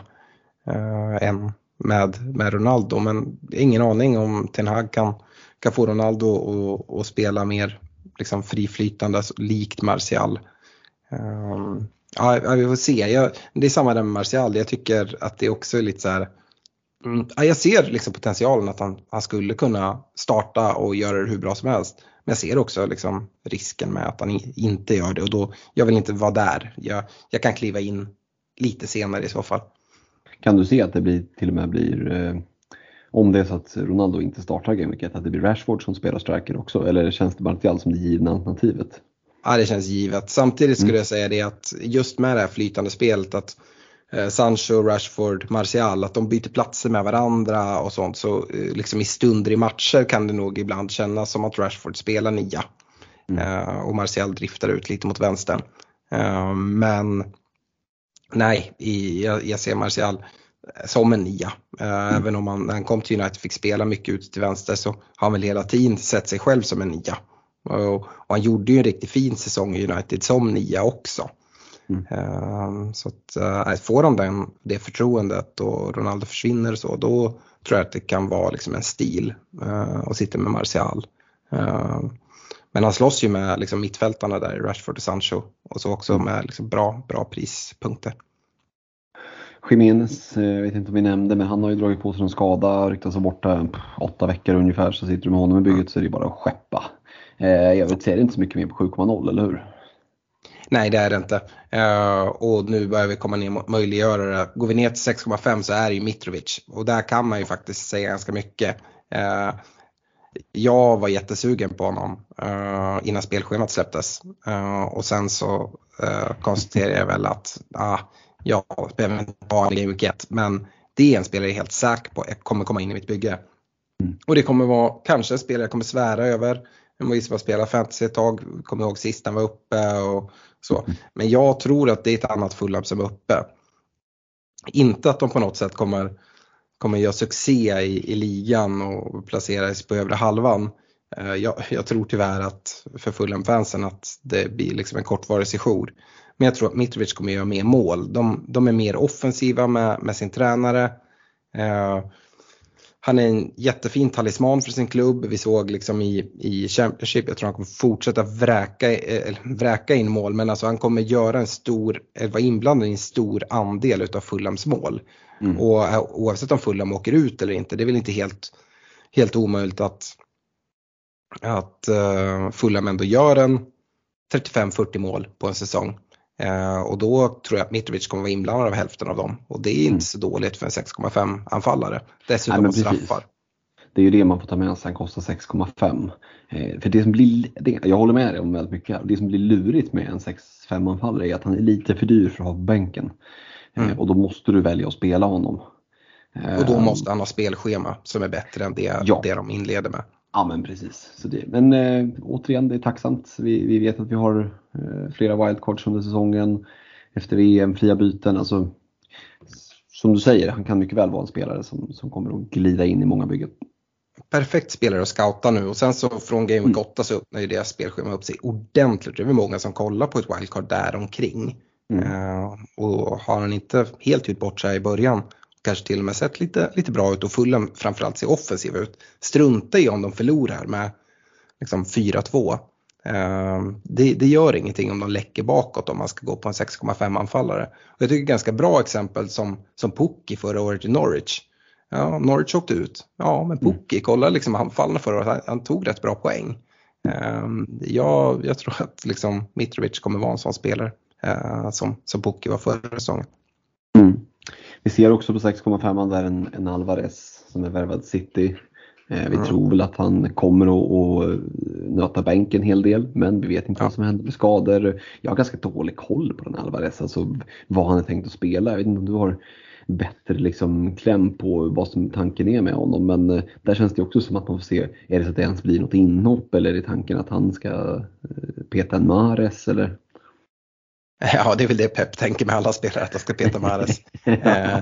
än med, med Ronaldo. Men ingen aning om Ten Hag kan, kan få Ronaldo att spela mer liksom friflytande alltså, likt Martial. Um, Ja, vi får se. Jag, det är samma där med Martial. Jag tycker att det också är lite så här. Mm, ja, jag ser liksom potentialen att han, han skulle kunna starta och göra det hur bra som helst. Men jag ser också liksom risken med att han inte gör det och då, jag vill inte vara där. Jag, jag kan kliva in lite senare i så fall. Kan du se att det blir, till och med blir, eh, om det är så att Ronaldo inte startar Game att det blir Rashford som spelar striker också? Eller känns det Martial som det givna alternativet? Ja, det känns givet. Samtidigt skulle mm. jag säga det att just med det här flytande spelet att eh, Sancho, Rashford, Martial, att de byter platser med varandra och sånt. Så eh, liksom i stunder i matcher kan det nog ibland kännas som att Rashford spelar nia. Mm. Eh, och Martial driftar ut lite mot vänstern. Men Nej, jag ser Martial som en nia. Mm. Även om han när han kom till United fick spela mycket ut till vänster så har han väl hela tiden sett sig själv som en nia. Och, och han gjorde ju en riktigt fin säsong i United som nia också. Mm. Uh, så att uh, får de den, det förtroendet och Ronaldo försvinner och så, då tror jag att det kan vara liksom en stil och sitta med Martial. Men han slåss ju med liksom, mittfältarna där, Rashford och Sancho och så också mm. med liksom, bra, bra prispunkter. Jiménez, eh, jag vet inte om vi nämnde, men han har ju dragit på sig en skada, ryktas vara borta åtta veckor ungefär, så sitter du med honom i bygget så är det bara att skeppa. Eh, jag vet, ser inte så mycket mer på 7,0, eller hur? Nej det är det inte. Uh, och nu börjar vi komma ner möjliggöra det. Går vi ner till 6,5 så är det ju Mitrovic och där kan man ju faktiskt säga ganska mycket. Uh, jag var jättesugen på honom uh, innan spelschemat släpptes och sen så konstaterade jag väl att ah, uh, jag behöver inte ha en Game 1 men det är en spelare jag är helt säker på kommer komma in i mitt bygge. Mm. Och det kommer vara kanske en spelare jag kommer svära över. Jag var var spela fantasy ett tag, kommer ihåg sist han var uppe och så. Mm. Men jag tror att det är ett annat Fulham som är uppe. Inte att de på något sätt kommer, kommer göra succé i, i ligan och placera sig på övre halvan. Eh, jag, jag tror tyvärr att för Fulham-fansen att det blir liksom en kortvarig sejour. Men jag tror att Mitrovic kommer göra mer mål. De, de är mer offensiva med, med sin tränare. Eh, han är en jättefin talisman för sin klubb. Vi såg liksom i, i Championship, jag tror han kommer fortsätta vräka, äh, vräka in mål men alltså han kommer göra en stor, vara inblandad i en stor andel utav Fulhams mål. Mm. Och eh, oavsett om Fulham åker ut eller inte, det är väl inte helt, helt omöjligt att, att uh, Fulham ändå gör en 35-40 mål på en säsong. Uh, och då tror jag att Mitrovic kommer vara inblandad av hälften av dem. Och det är inte mm. så dåligt för en 6,5 anfallare. Dessutom Nej, straffar. Det är ju det man får ta med sig, han kostar 6,5. Eh, för det som blir, det, jag håller med dig om väldigt mycket Det som blir lurigt med en 6-5 anfallare är att han är lite för dyr för att ha på bänken. Eh, mm. och då måste du välja att spela honom. Och då måste han ha spelschema som är bättre än det, ja. det de inleder med. Ja men precis. Så det, men äh, återigen, det är tacksamt. Vi, vi vet att vi har äh, flera wildcards under säsongen. Efter VM, fria byten. Alltså, som du säger, han kan mycket väl vara en spelare som, som kommer att glida in i många byggen. Perfekt spelare att scouta nu och sen så från Game Week 8 så öppnar ju deras spelschema upp sig ordentligt. Det är många som kollar på ett wildcard där omkring. Mm. Uh, och har han inte helt gjort bort sig i början kanske till och med sett lite, lite bra ut och Fulham framförallt ser offensiva ut. Strunta i om de förlorar med liksom 4-2. Uh, det, det, gör ingenting om de läcker bakåt om man ska gå på en 6,5 anfallare. Och jag tycker ganska bra exempel som, som Pukki förra året i Norwich. Ja, Norwich åkte ut. Ja, men mm. Pukki, kolla liksom anfallarna förra året, han, han, tog rätt bra poäng. Uh, jag, jag tror att liksom Mitrovic kommer vara en sån spelare uh, som, som Pukki var förra säsongen. Mm. Vi ser också på 6,5 där en, en Alvarez som är värvad City. Eh, vi mm. tror väl att han kommer att, att nöta bänken en hel del men vi vet inte ja. vad som händer med skador. Jag har ganska dålig koll på den Alvarez, alltså vad han är tänkt att spela. Jag vet inte om du har bättre liksom kläm på vad som tanken är med honom. Men eh, där känns det också som att man får se, är det så att det ens blir något inhopp eller är det tanken att han ska eh, peta en Mares eller? Ja, det är väl det Pep tänker med alla spelare, att de ska peta Mahrez. eh,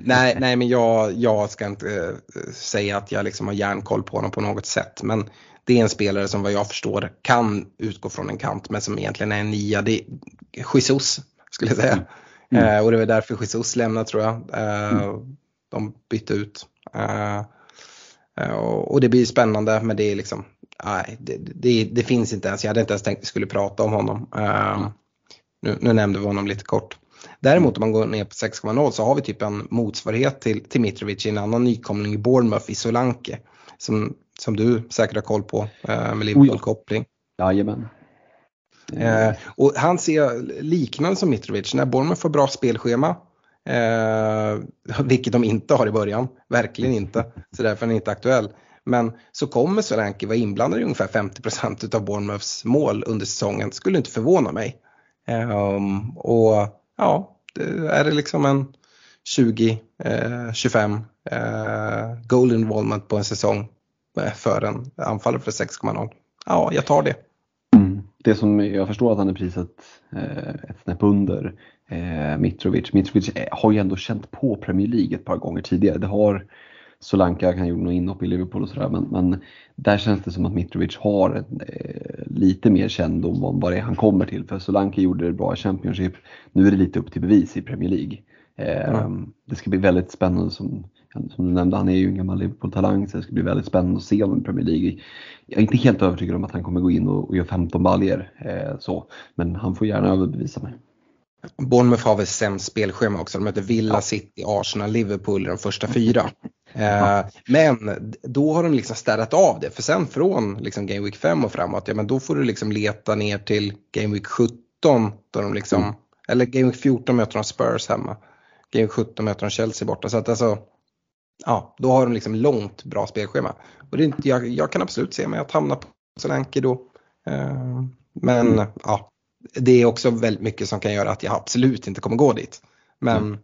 nej, nej, men jag, jag ska inte eh, säga att jag liksom har järnkoll på honom på något sätt. Men det är en spelare som vad jag förstår kan utgå från en kant, men som egentligen är en nia. Det är Jesus, skulle jag säga. Mm. Eh, och det var därför Jesus lämnade tror jag. Eh, mm. De bytte ut. Eh, eh, och det blir spännande, men det är liksom, nej, det, det, det, finns inte ens. Jag hade inte ens tänkt att vi skulle prata om honom. Mm. Nu, nu nämnde vi honom lite kort. Däremot om man går ner på 6,0 så har vi typ en motsvarighet till, till Mitrovic i en annan nykomling i Bournemouth i Solanke. Som, som du säkert har koll på eh, med Liverpool-koppling. Jajamän. Eh, och han ser liknande som Mitrovic. När Bournemouth får bra spelschema, eh, vilket de inte har i början, verkligen inte, så därför är han inte aktuell. Men så kommer Solanke vara inblandad i ungefär 50% av Bournemouths mål under säsongen, skulle inte förvåna mig. Um, och ja, är det liksom en 20-25 uh, goal involvement på en säsong eh, för en anfallare för 6,0. Ja, jag tar det. Mm. det som jag förstår att han är priset eh, ett snäpp under eh, Mitrovic. Mitrovic eh, har ju ändå känt på Premier League ett par gånger tidigare. Det har Solanka, han gjorde något inhopp i Liverpool och sådär men, men där känns det som att Mitrovic har eh, lite mer kännedom om vad det är han kommer till. För Solanka gjorde det bra i Championship, nu är det lite upp till bevis i Premier League. Eh, mm. Det ska bli väldigt spännande som, som du nämnde, han är ju en gammal Liverpool-talang så det ska bli väldigt spännande att se honom i Premier League. Jag är inte helt övertygad om att han kommer gå in och, och göra 15 baljer eh, så, men han får gärna överbevisa mig. Bournemouth har väl sämst spelschema också. De möter Villa, City, Arsenal, Liverpool i de första fyra. Eh, men då har de liksom städat av det. För sen från liksom Game Week 5 och framåt, ja men då får du liksom leta ner till Game Week 17. Då de liksom, mm. Eller Game Week 14 möter de Spurs hemma. Game Week 17 möter de Chelsea borta. Så att alltså, ja, då har de liksom långt bra spelschema. Och det, jag, jag kan absolut se mig att hamna på Solanke då. Eh, men mm. ja, det är också väldigt mycket som kan göra att jag absolut inte kommer gå dit. Men mm.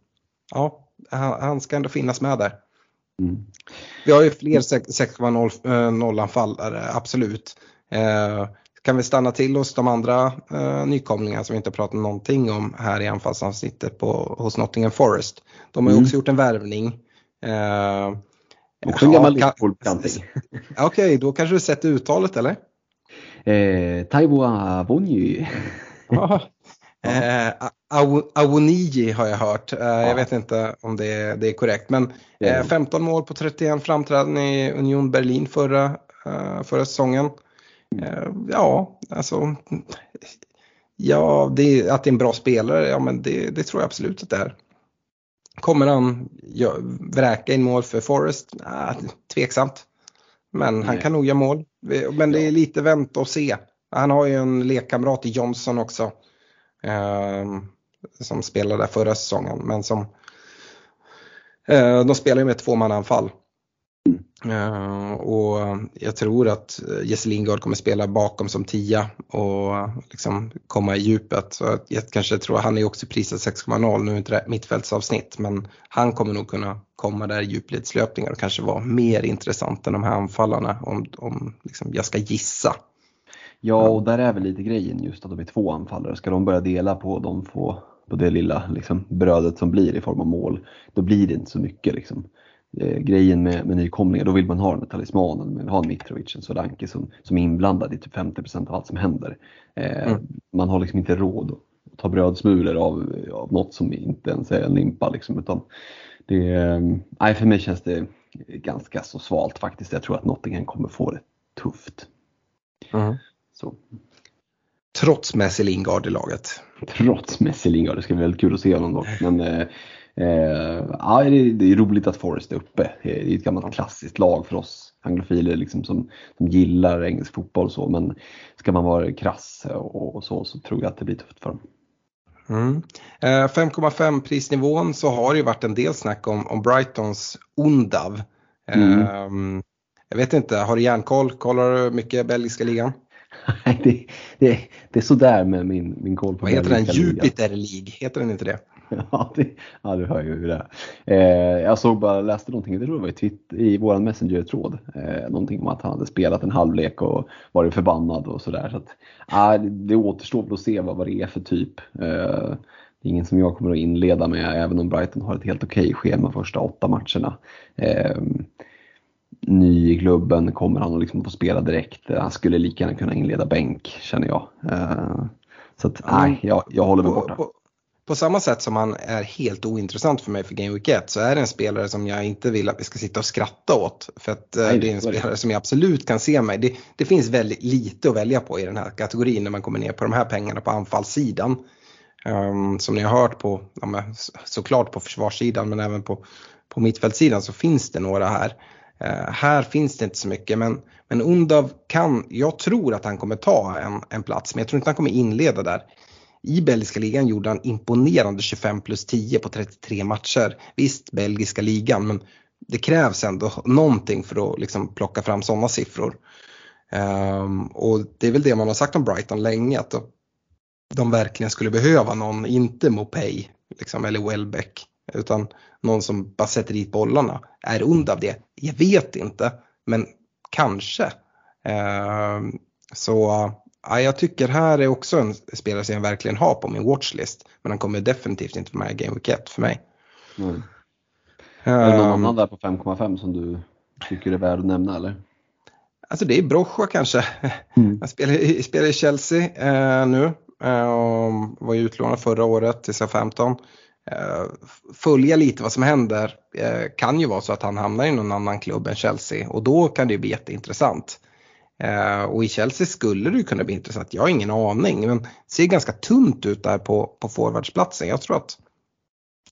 ja, han, han, ska ändå finnas med där. Mm. Vi har ju fler 6,0 anfallare, absolut. Eh, kan vi stanna till hos de andra eh, nykomlingarna som vi inte pratat någonting om här i anfallsavsnittet på, hos Nottingham Forest. De har ju mm. också gjort en värvning. Eh, också en gammal Liverpool-bekantning. Okej, okay, då kanske du sett uttalet eller? Eh, Taiwo Avonji. Eh, Awoniji har jag hört. Eh, ja. Jag vet inte om det, det är korrekt. Men eh, 15 mål på 31 framträdanden i Union Berlin förra, eh, förra säsongen. Eh, ja, alltså. Ja, det, att det är en bra spelare, ja men det, det tror jag absolut att det är. Kommer han ja, vräka in mål för Forest? Äh, tveksamt. Men han kan nog göra mål. Men det är lite vänta och se. Han har ju en lekkamrat i Johnson också. Eh, som spelade där förra säsongen. Men som eh, de spelar ju med tvåmannaanfall. Uh, och jag tror att Jesse Lingard kommer spela bakom som tia och liksom komma i djupet. Så jag kanske tror, han är också prisad 6,0, nu är inte det mittfältsavsnitt, men han kommer nog kunna komma där i djupledslöpningar och kanske vara mer intressant än de här anfallarna om, om liksom jag ska gissa. Ja, och där är väl lite grejen just att de är två anfallare. Ska de börja dela på de få, på det lilla liksom, brödet som blir i form av mål, då blir det inte så mycket. Liksom. Eh, grejen med, med nykomlingar, då vill man ha den här talismanen, man vill ha en Mitrovic, en Solanke som, som är inblandad i typ 50% av allt som händer. Eh, mm. Man har liksom inte råd att ta brödsmulor av, av något som inte ens är en limpa. Liksom, utan det, eh, för mig känns det ganska så svalt faktiskt. Jag tror att Nottingham kommer få det tufft. Mm. Så. Trots Messi Lingard i laget? Trots Messi Lingard, det ska bli väldigt kul att se honom dock. Men, eh, eh, ja, det, det, är roligt att Forest är uppe. Det är ett gammalt klassiskt lag för oss anglofiler liksom, som, som gillar engelsk fotboll och så. Men ska man vara krass och, och så, så tror jag att det blir tufft för dem. Mm. 5,5 eh, prisnivån så har det ju varit en del snack om, om Brightons Undav. Mm. Eh, jag vet inte, har du järnkoll? Kollar du mycket belgiska ligan? det, det, det är sådär med min, min koll på Vad heter den? Jupiter League, heter den inte det? ja, det, ja, du hör ju hur det är. Eh, jag såg bara, läste någonting, det tror jag var i, Twitter, i vår Messenger-tråd, eh, någonting om att han hade spelat en halvlek och varit förbannad och sådär. Så att, ah, det, det återstår väl att se vad, vad det är för typ. Eh, det är ingen som jag kommer att inleda med, även om Brighton har ett helt okej schema första åtta matcherna. Ny i klubben, kommer han att liksom få spela direkt? Han skulle lika gärna kunna inleda bänk känner jag. Eh, så att, nej, jag, jag håller mig borta. På, på, samma sätt som han är helt ointressant för mig för Game Week 1 så är det en spelare som jag inte vill att vi ska sitta och skratta åt. För att eh, nej, det är en spelare som jag absolut kan se mig. Det, det, finns väldigt lite att välja på i den här kategorin när man kommer ner på de här pengarna på anfallssidan. Um, som ni har hört på, ja, såklart på försvarssidan men även på, på mittfältssidan så finns det några här. Eh, här finns det inte så mycket men, men Undav kan, jag tror att han kommer ta en, en plats men jag tror inte han kommer inleda där. I belgiska ligan gjorde han imponerande 25 plus 10 på 33 matcher. Visst, belgiska ligan men det krävs ändå någonting för att liksom plocka fram sådana siffror. Um, och det är väl det man har sagt om Brighton länge att de verkligen skulle behöva någon, inte Mopay liksom, eller Welbeck utan någon som bara sätter dit bollarna. Är ond av det? Jag vet inte, men kanske. Eh, så ja, jag tycker här är också en spelare som jag verkligen har på min watchlist. Men han kommer definitivt inte vara med i Game Week 1 för mig. Mm. Är det någon Um, annan där på 5,5 som du tycker är värd att nämna eller? Alltså det är Brocha kanske. Mm. Han spelar, i- spelar i Chelsea eh, nu. Eh, och var ju utlånad förra året till SA-15. Eh, följa lite vad som händer. Eh, kan ju vara så att han hamnar i någon annan klubb än Chelsea och då kan det ju bli jätteintressant. Eh, och i Chelsea skulle det ju kunna bli intressant. Jag har ingen aning men det ser ganska tunt ut där på, på forwardsplatsen. Jag tror att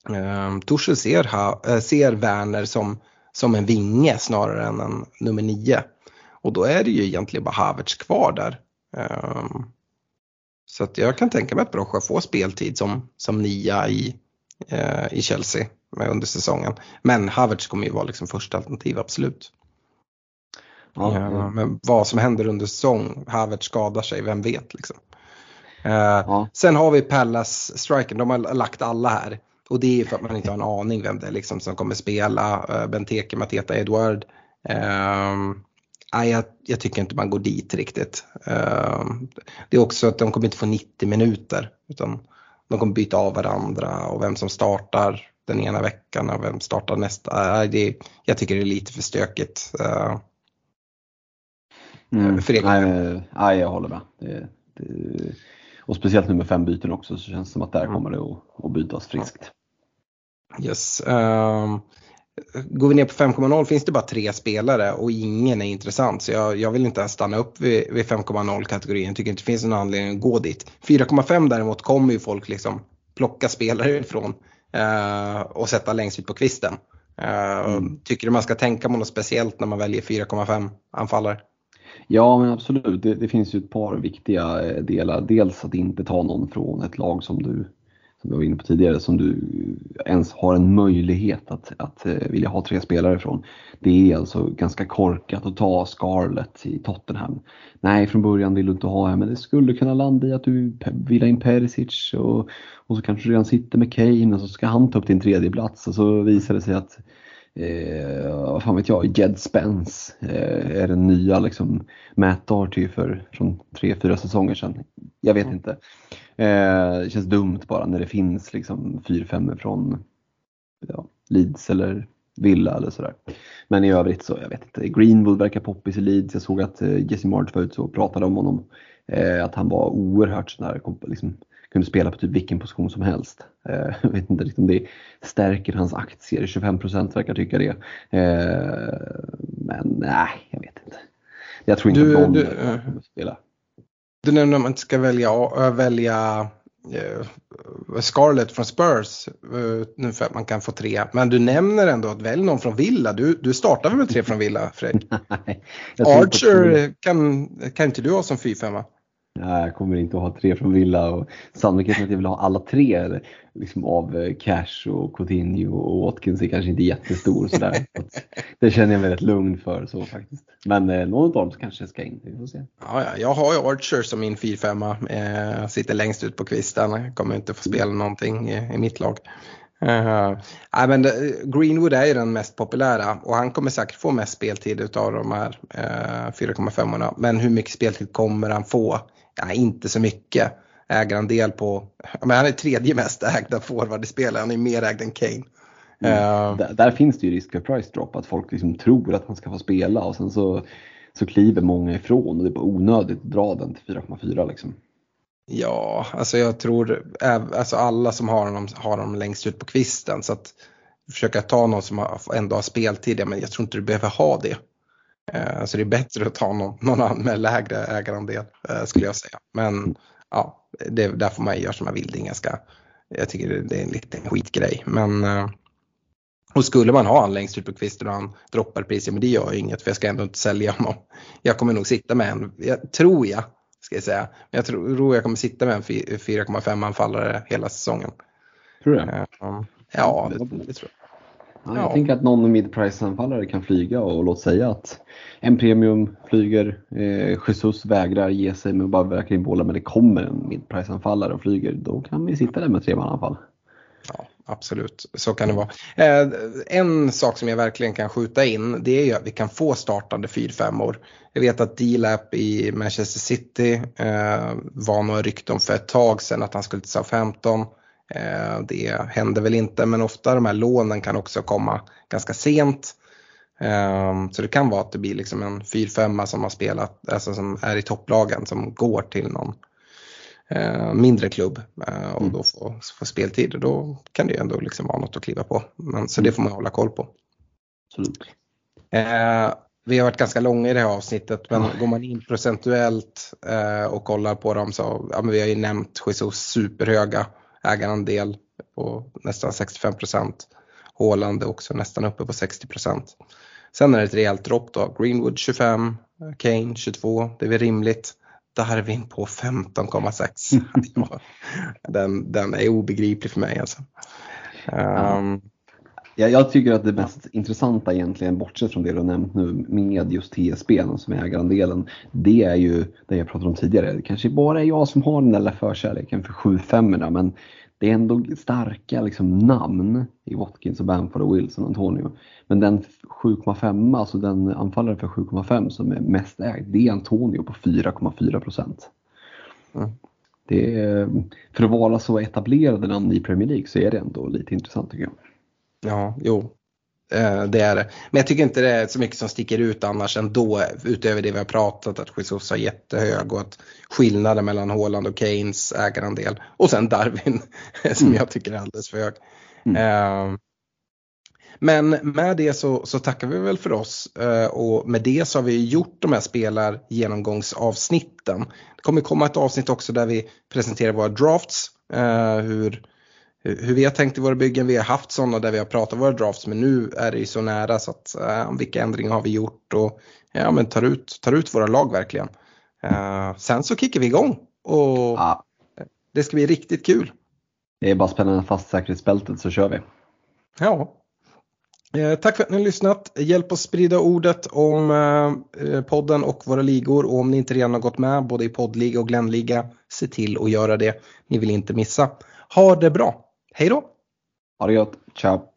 eh, Tuchel ser, ha, ser Werner som, som en vinge snarare än en nummer nio. Och då är det ju egentligen bara Havertz kvar där. Eh, så att jag kan tänka mig att Brocha får speltid som, som nia i, eh, i Chelsea med under säsongen. Men Havertz kommer ju vara liksom första alternativ, absolut. Ja, Eh, Men vad som händer under säsong, Havertz skadar sig, vem vet liksom. Eh, Ja. Sen har vi Pallas striken, de har lagt alla här. Och det är för att man inte har en aning vem det är liksom som kommer spela. Uh, Benteke, Mateta, Edward. Ehm, nej, jag, jag tycker inte man går dit riktigt. Ehm, det är också att de kommer inte få 90 minuter. Utan de kommer byta av varandra och vem som startar den ena veckan och vem startar nästa. Nej, det, jag tycker det är lite för stökigt. Eh, Mm. för Nej, nej, jag håller med. Det, det, och speciellt nu med fem byten också så känns det som att där Mm. kommer det att, att bytas friskt. Yes. ehm, går vi ner på 5,0 finns det bara tre spelare och ingen är intressant. Så jag, jag vill inte ens stanna upp vid, vid 5,0 kategorin. Jag tycker inte det finns någon anledning att gå dit. 4,5 däremot kommer ju folk liksom plocka spelare ifrån eh, och sätta längst ut på kvisten. Eh, Tycker du man ska tänka på något speciellt när man väljer 4,5 anfallare? Ja men absolut, det, det finns ju ett par viktiga eh, delar. Dels att inte ta någon från ett lag som du, som jag var inne på tidigare, som du ens har en möjlighet att, att eh, vilja ha tre spelare från. Det är alltså ganska korkat att ta Scarlett i Tottenham. Nej, från början vill du inte ha henne, men det skulle kunna landa i att du vill ha in Perisic och, och så kanske du redan sitter med Kane och så ska han ta upp din tredje plats och så visar det sig att Eh, vad fan vet jag, Jed Spence eh, är den nya liksom, Matt Doherty för, från tre, fyra säsonger sedan. Jag vet inte. Eh, det känns dumt bara när det finns liksom 4-5 från ja, Leeds eller Villa eller sådär. Men i övrigt så, jag vet inte. Greenwood verkar poppis i Leeds. Jag såg att eh, Jesse March var ute och pratade om honom. Eh, att han var oerhört sån kom- liksom, kunde spela på typ vilken position som helst. Eh, jag vet inte riktigt om det stärker hans aktier. 25% verkar tycka det. Eh, men nej, jag vet inte. Jag tror inte Du- någon du, kommer att spela. Du nämnde att man inte ska välja, välja eh, Scarlett från Spurs nu för att man kan få tre. Men du nämner ändå att välj någon från Villa. Du, du startar väl med tre från Villa Fredrik? Nej, Archer kan, kan inte du ha som 4-5 Nej, jag kommer inte att ha tre från Villa och sannolikheten att jag vill ha alla tre liksom av eh, Cash och Coutinho och Watkins är kanske inte jättestor. Sådär. Så det känner jag mig rätt lugn för så faktiskt. Men eh, någon av dem kanske ska in, vi får se. Ja, ja, jag har ju Archer som min 4-5. Eh, sitter längst ut på kvisten. Kommer inte få spela någonting i, i mitt lag. Eh, uh, I mean, eh, Greenwood är ju den mest populära och han kommer säkert få mest speltid utav de här uh, 4,5 Men hur mycket speltid kommer han få? Ja, inte så mycket. Ägarandel på, men han är tredje mest ägda forward i spelet. Han är mer ägd än Kane. Eh, Där, där finns det ju risk för price drop, att folk liksom tror att han ska få spela och sen så, så kliver många ifrån och det är bara onödigt att dra den till 4,4 liksom. Ja, alltså jag tror alltså alla som har honom har honom längst ut på kvisten. Så att försöka ta någon som ändå har speltid, men jag tror inte du behöver ha det. Eh, så det är bättre att ta någon, någon annan med lägre ägarandel eh, skulle jag säga. Men ja, det, där får man göra som man vill. Det är ganska, jag tycker det, är en liten skitgrej. Men eh, och skulle man ha han längst ut på kvisten och han droppar priset, men det gör ju inget för jag ska ändå inte sälja honom. Jag kommer nog sitta med en, jag, tror jag, ska jag säga. Men jag tror jag kommer sitta med en fy- 4,5 anfallare hela säsongen. Tror du det? Ja, det, det tror jag. Ja, jag Ja. tänker att någon mid-price-anfallare kan flyga och låt säga att en premium flyger, eh, Jesus vägrar ge sig att bara verkligen bolla men det kommer en mid-price-anfallare och flyger. Då kan vi sitta där med tre man anfall. Ja. absolut. Så kan det vara. Eh, en sak som jag verkligen kan skjuta in det är ju att vi kan få startande 4-5 Jag vet att D-Lap i Manchester City eh, var några rykten för ett tag sedan att han skulle till Southampton. Eh, det hände väl inte men ofta de här lånen kan också komma ganska sent. Eh, så det kan vara att det blir liksom en 4-5 som har spelat, alltså som är i topplagen som går till någon eh, mindre klubb eh, och mm. då får, får speltid. Då kan det ju ändå liksom vara något att kliva på. Men, så det får man hålla koll på. Absolut. Vi har varit ganska långa i det här avsnittet men mm. går man in procentuellt eh, och kollar på dem så, ja men vi har ju nämnt Jesus superhöga ägarandel på nästan 65 procent. Håland är också nästan uppe på 60 procent. Sen är det ett rejält dropp då. Greenwood 25, Kane 22, det är väl rimligt. Darwin på 15,6. den, den är obegriplig för mig alltså. Um, ja, jag tycker att det mest intressanta egentligen, bortsett från det du har nämnt nu med just TSB som är ägarandelen, det är ju det jag pratade om tidigare. Det kanske bara är jag som har den där förkärleken för 7-5 men det är ändå starka liksom, namn i Watkins och Bamford och Wilson och Antonio. Men den 7,5, alltså den anfallare för 7,5 som är mest ägd, det är Antonio på 4,4 procent. Mm. för att vara så etablerade namn i Premier League så är det ändå lite intressant tycker jag. Ja, jo. Eh, det är det. Men jag tycker inte det är så mycket som sticker ut annars ändå utöver det vi har pratat att Jesus har jättehög och att skillnaden mellan Haaland och Keynes ägarandel och sen Darwin som mm. jag tycker är alldeles för hög. Mm. Uh, men med det så, så, tackar vi väl för oss uh, och med det så har vi gjort de här spelargenomgångsavsnitten. Det kommer komma ett avsnitt också där vi presenterar våra drafts, uh, hur hur vi har tänkt i våra byggen. Vi har haft sådana där vi har pratat våra drafts men nu är det ju så nära så att uh, vilka ändringar har vi gjort och ja, men tar, ut, tar ut våra lag verkligen. Uh, sen så kickar vi igång och ja. det ska bli riktigt kul. Det är bara att spänna fast säkerhetsbältet så kör vi. Ja. Eh, tack för att ni har lyssnat. Hjälp oss sprida ordet om eh, podden och våra ligor och om ni inte redan har gått med både i poddliga och Glennliga, se till att göra det. Ni vill inte missa. Ha det bra! Hej då! Ha det gott. Ciao!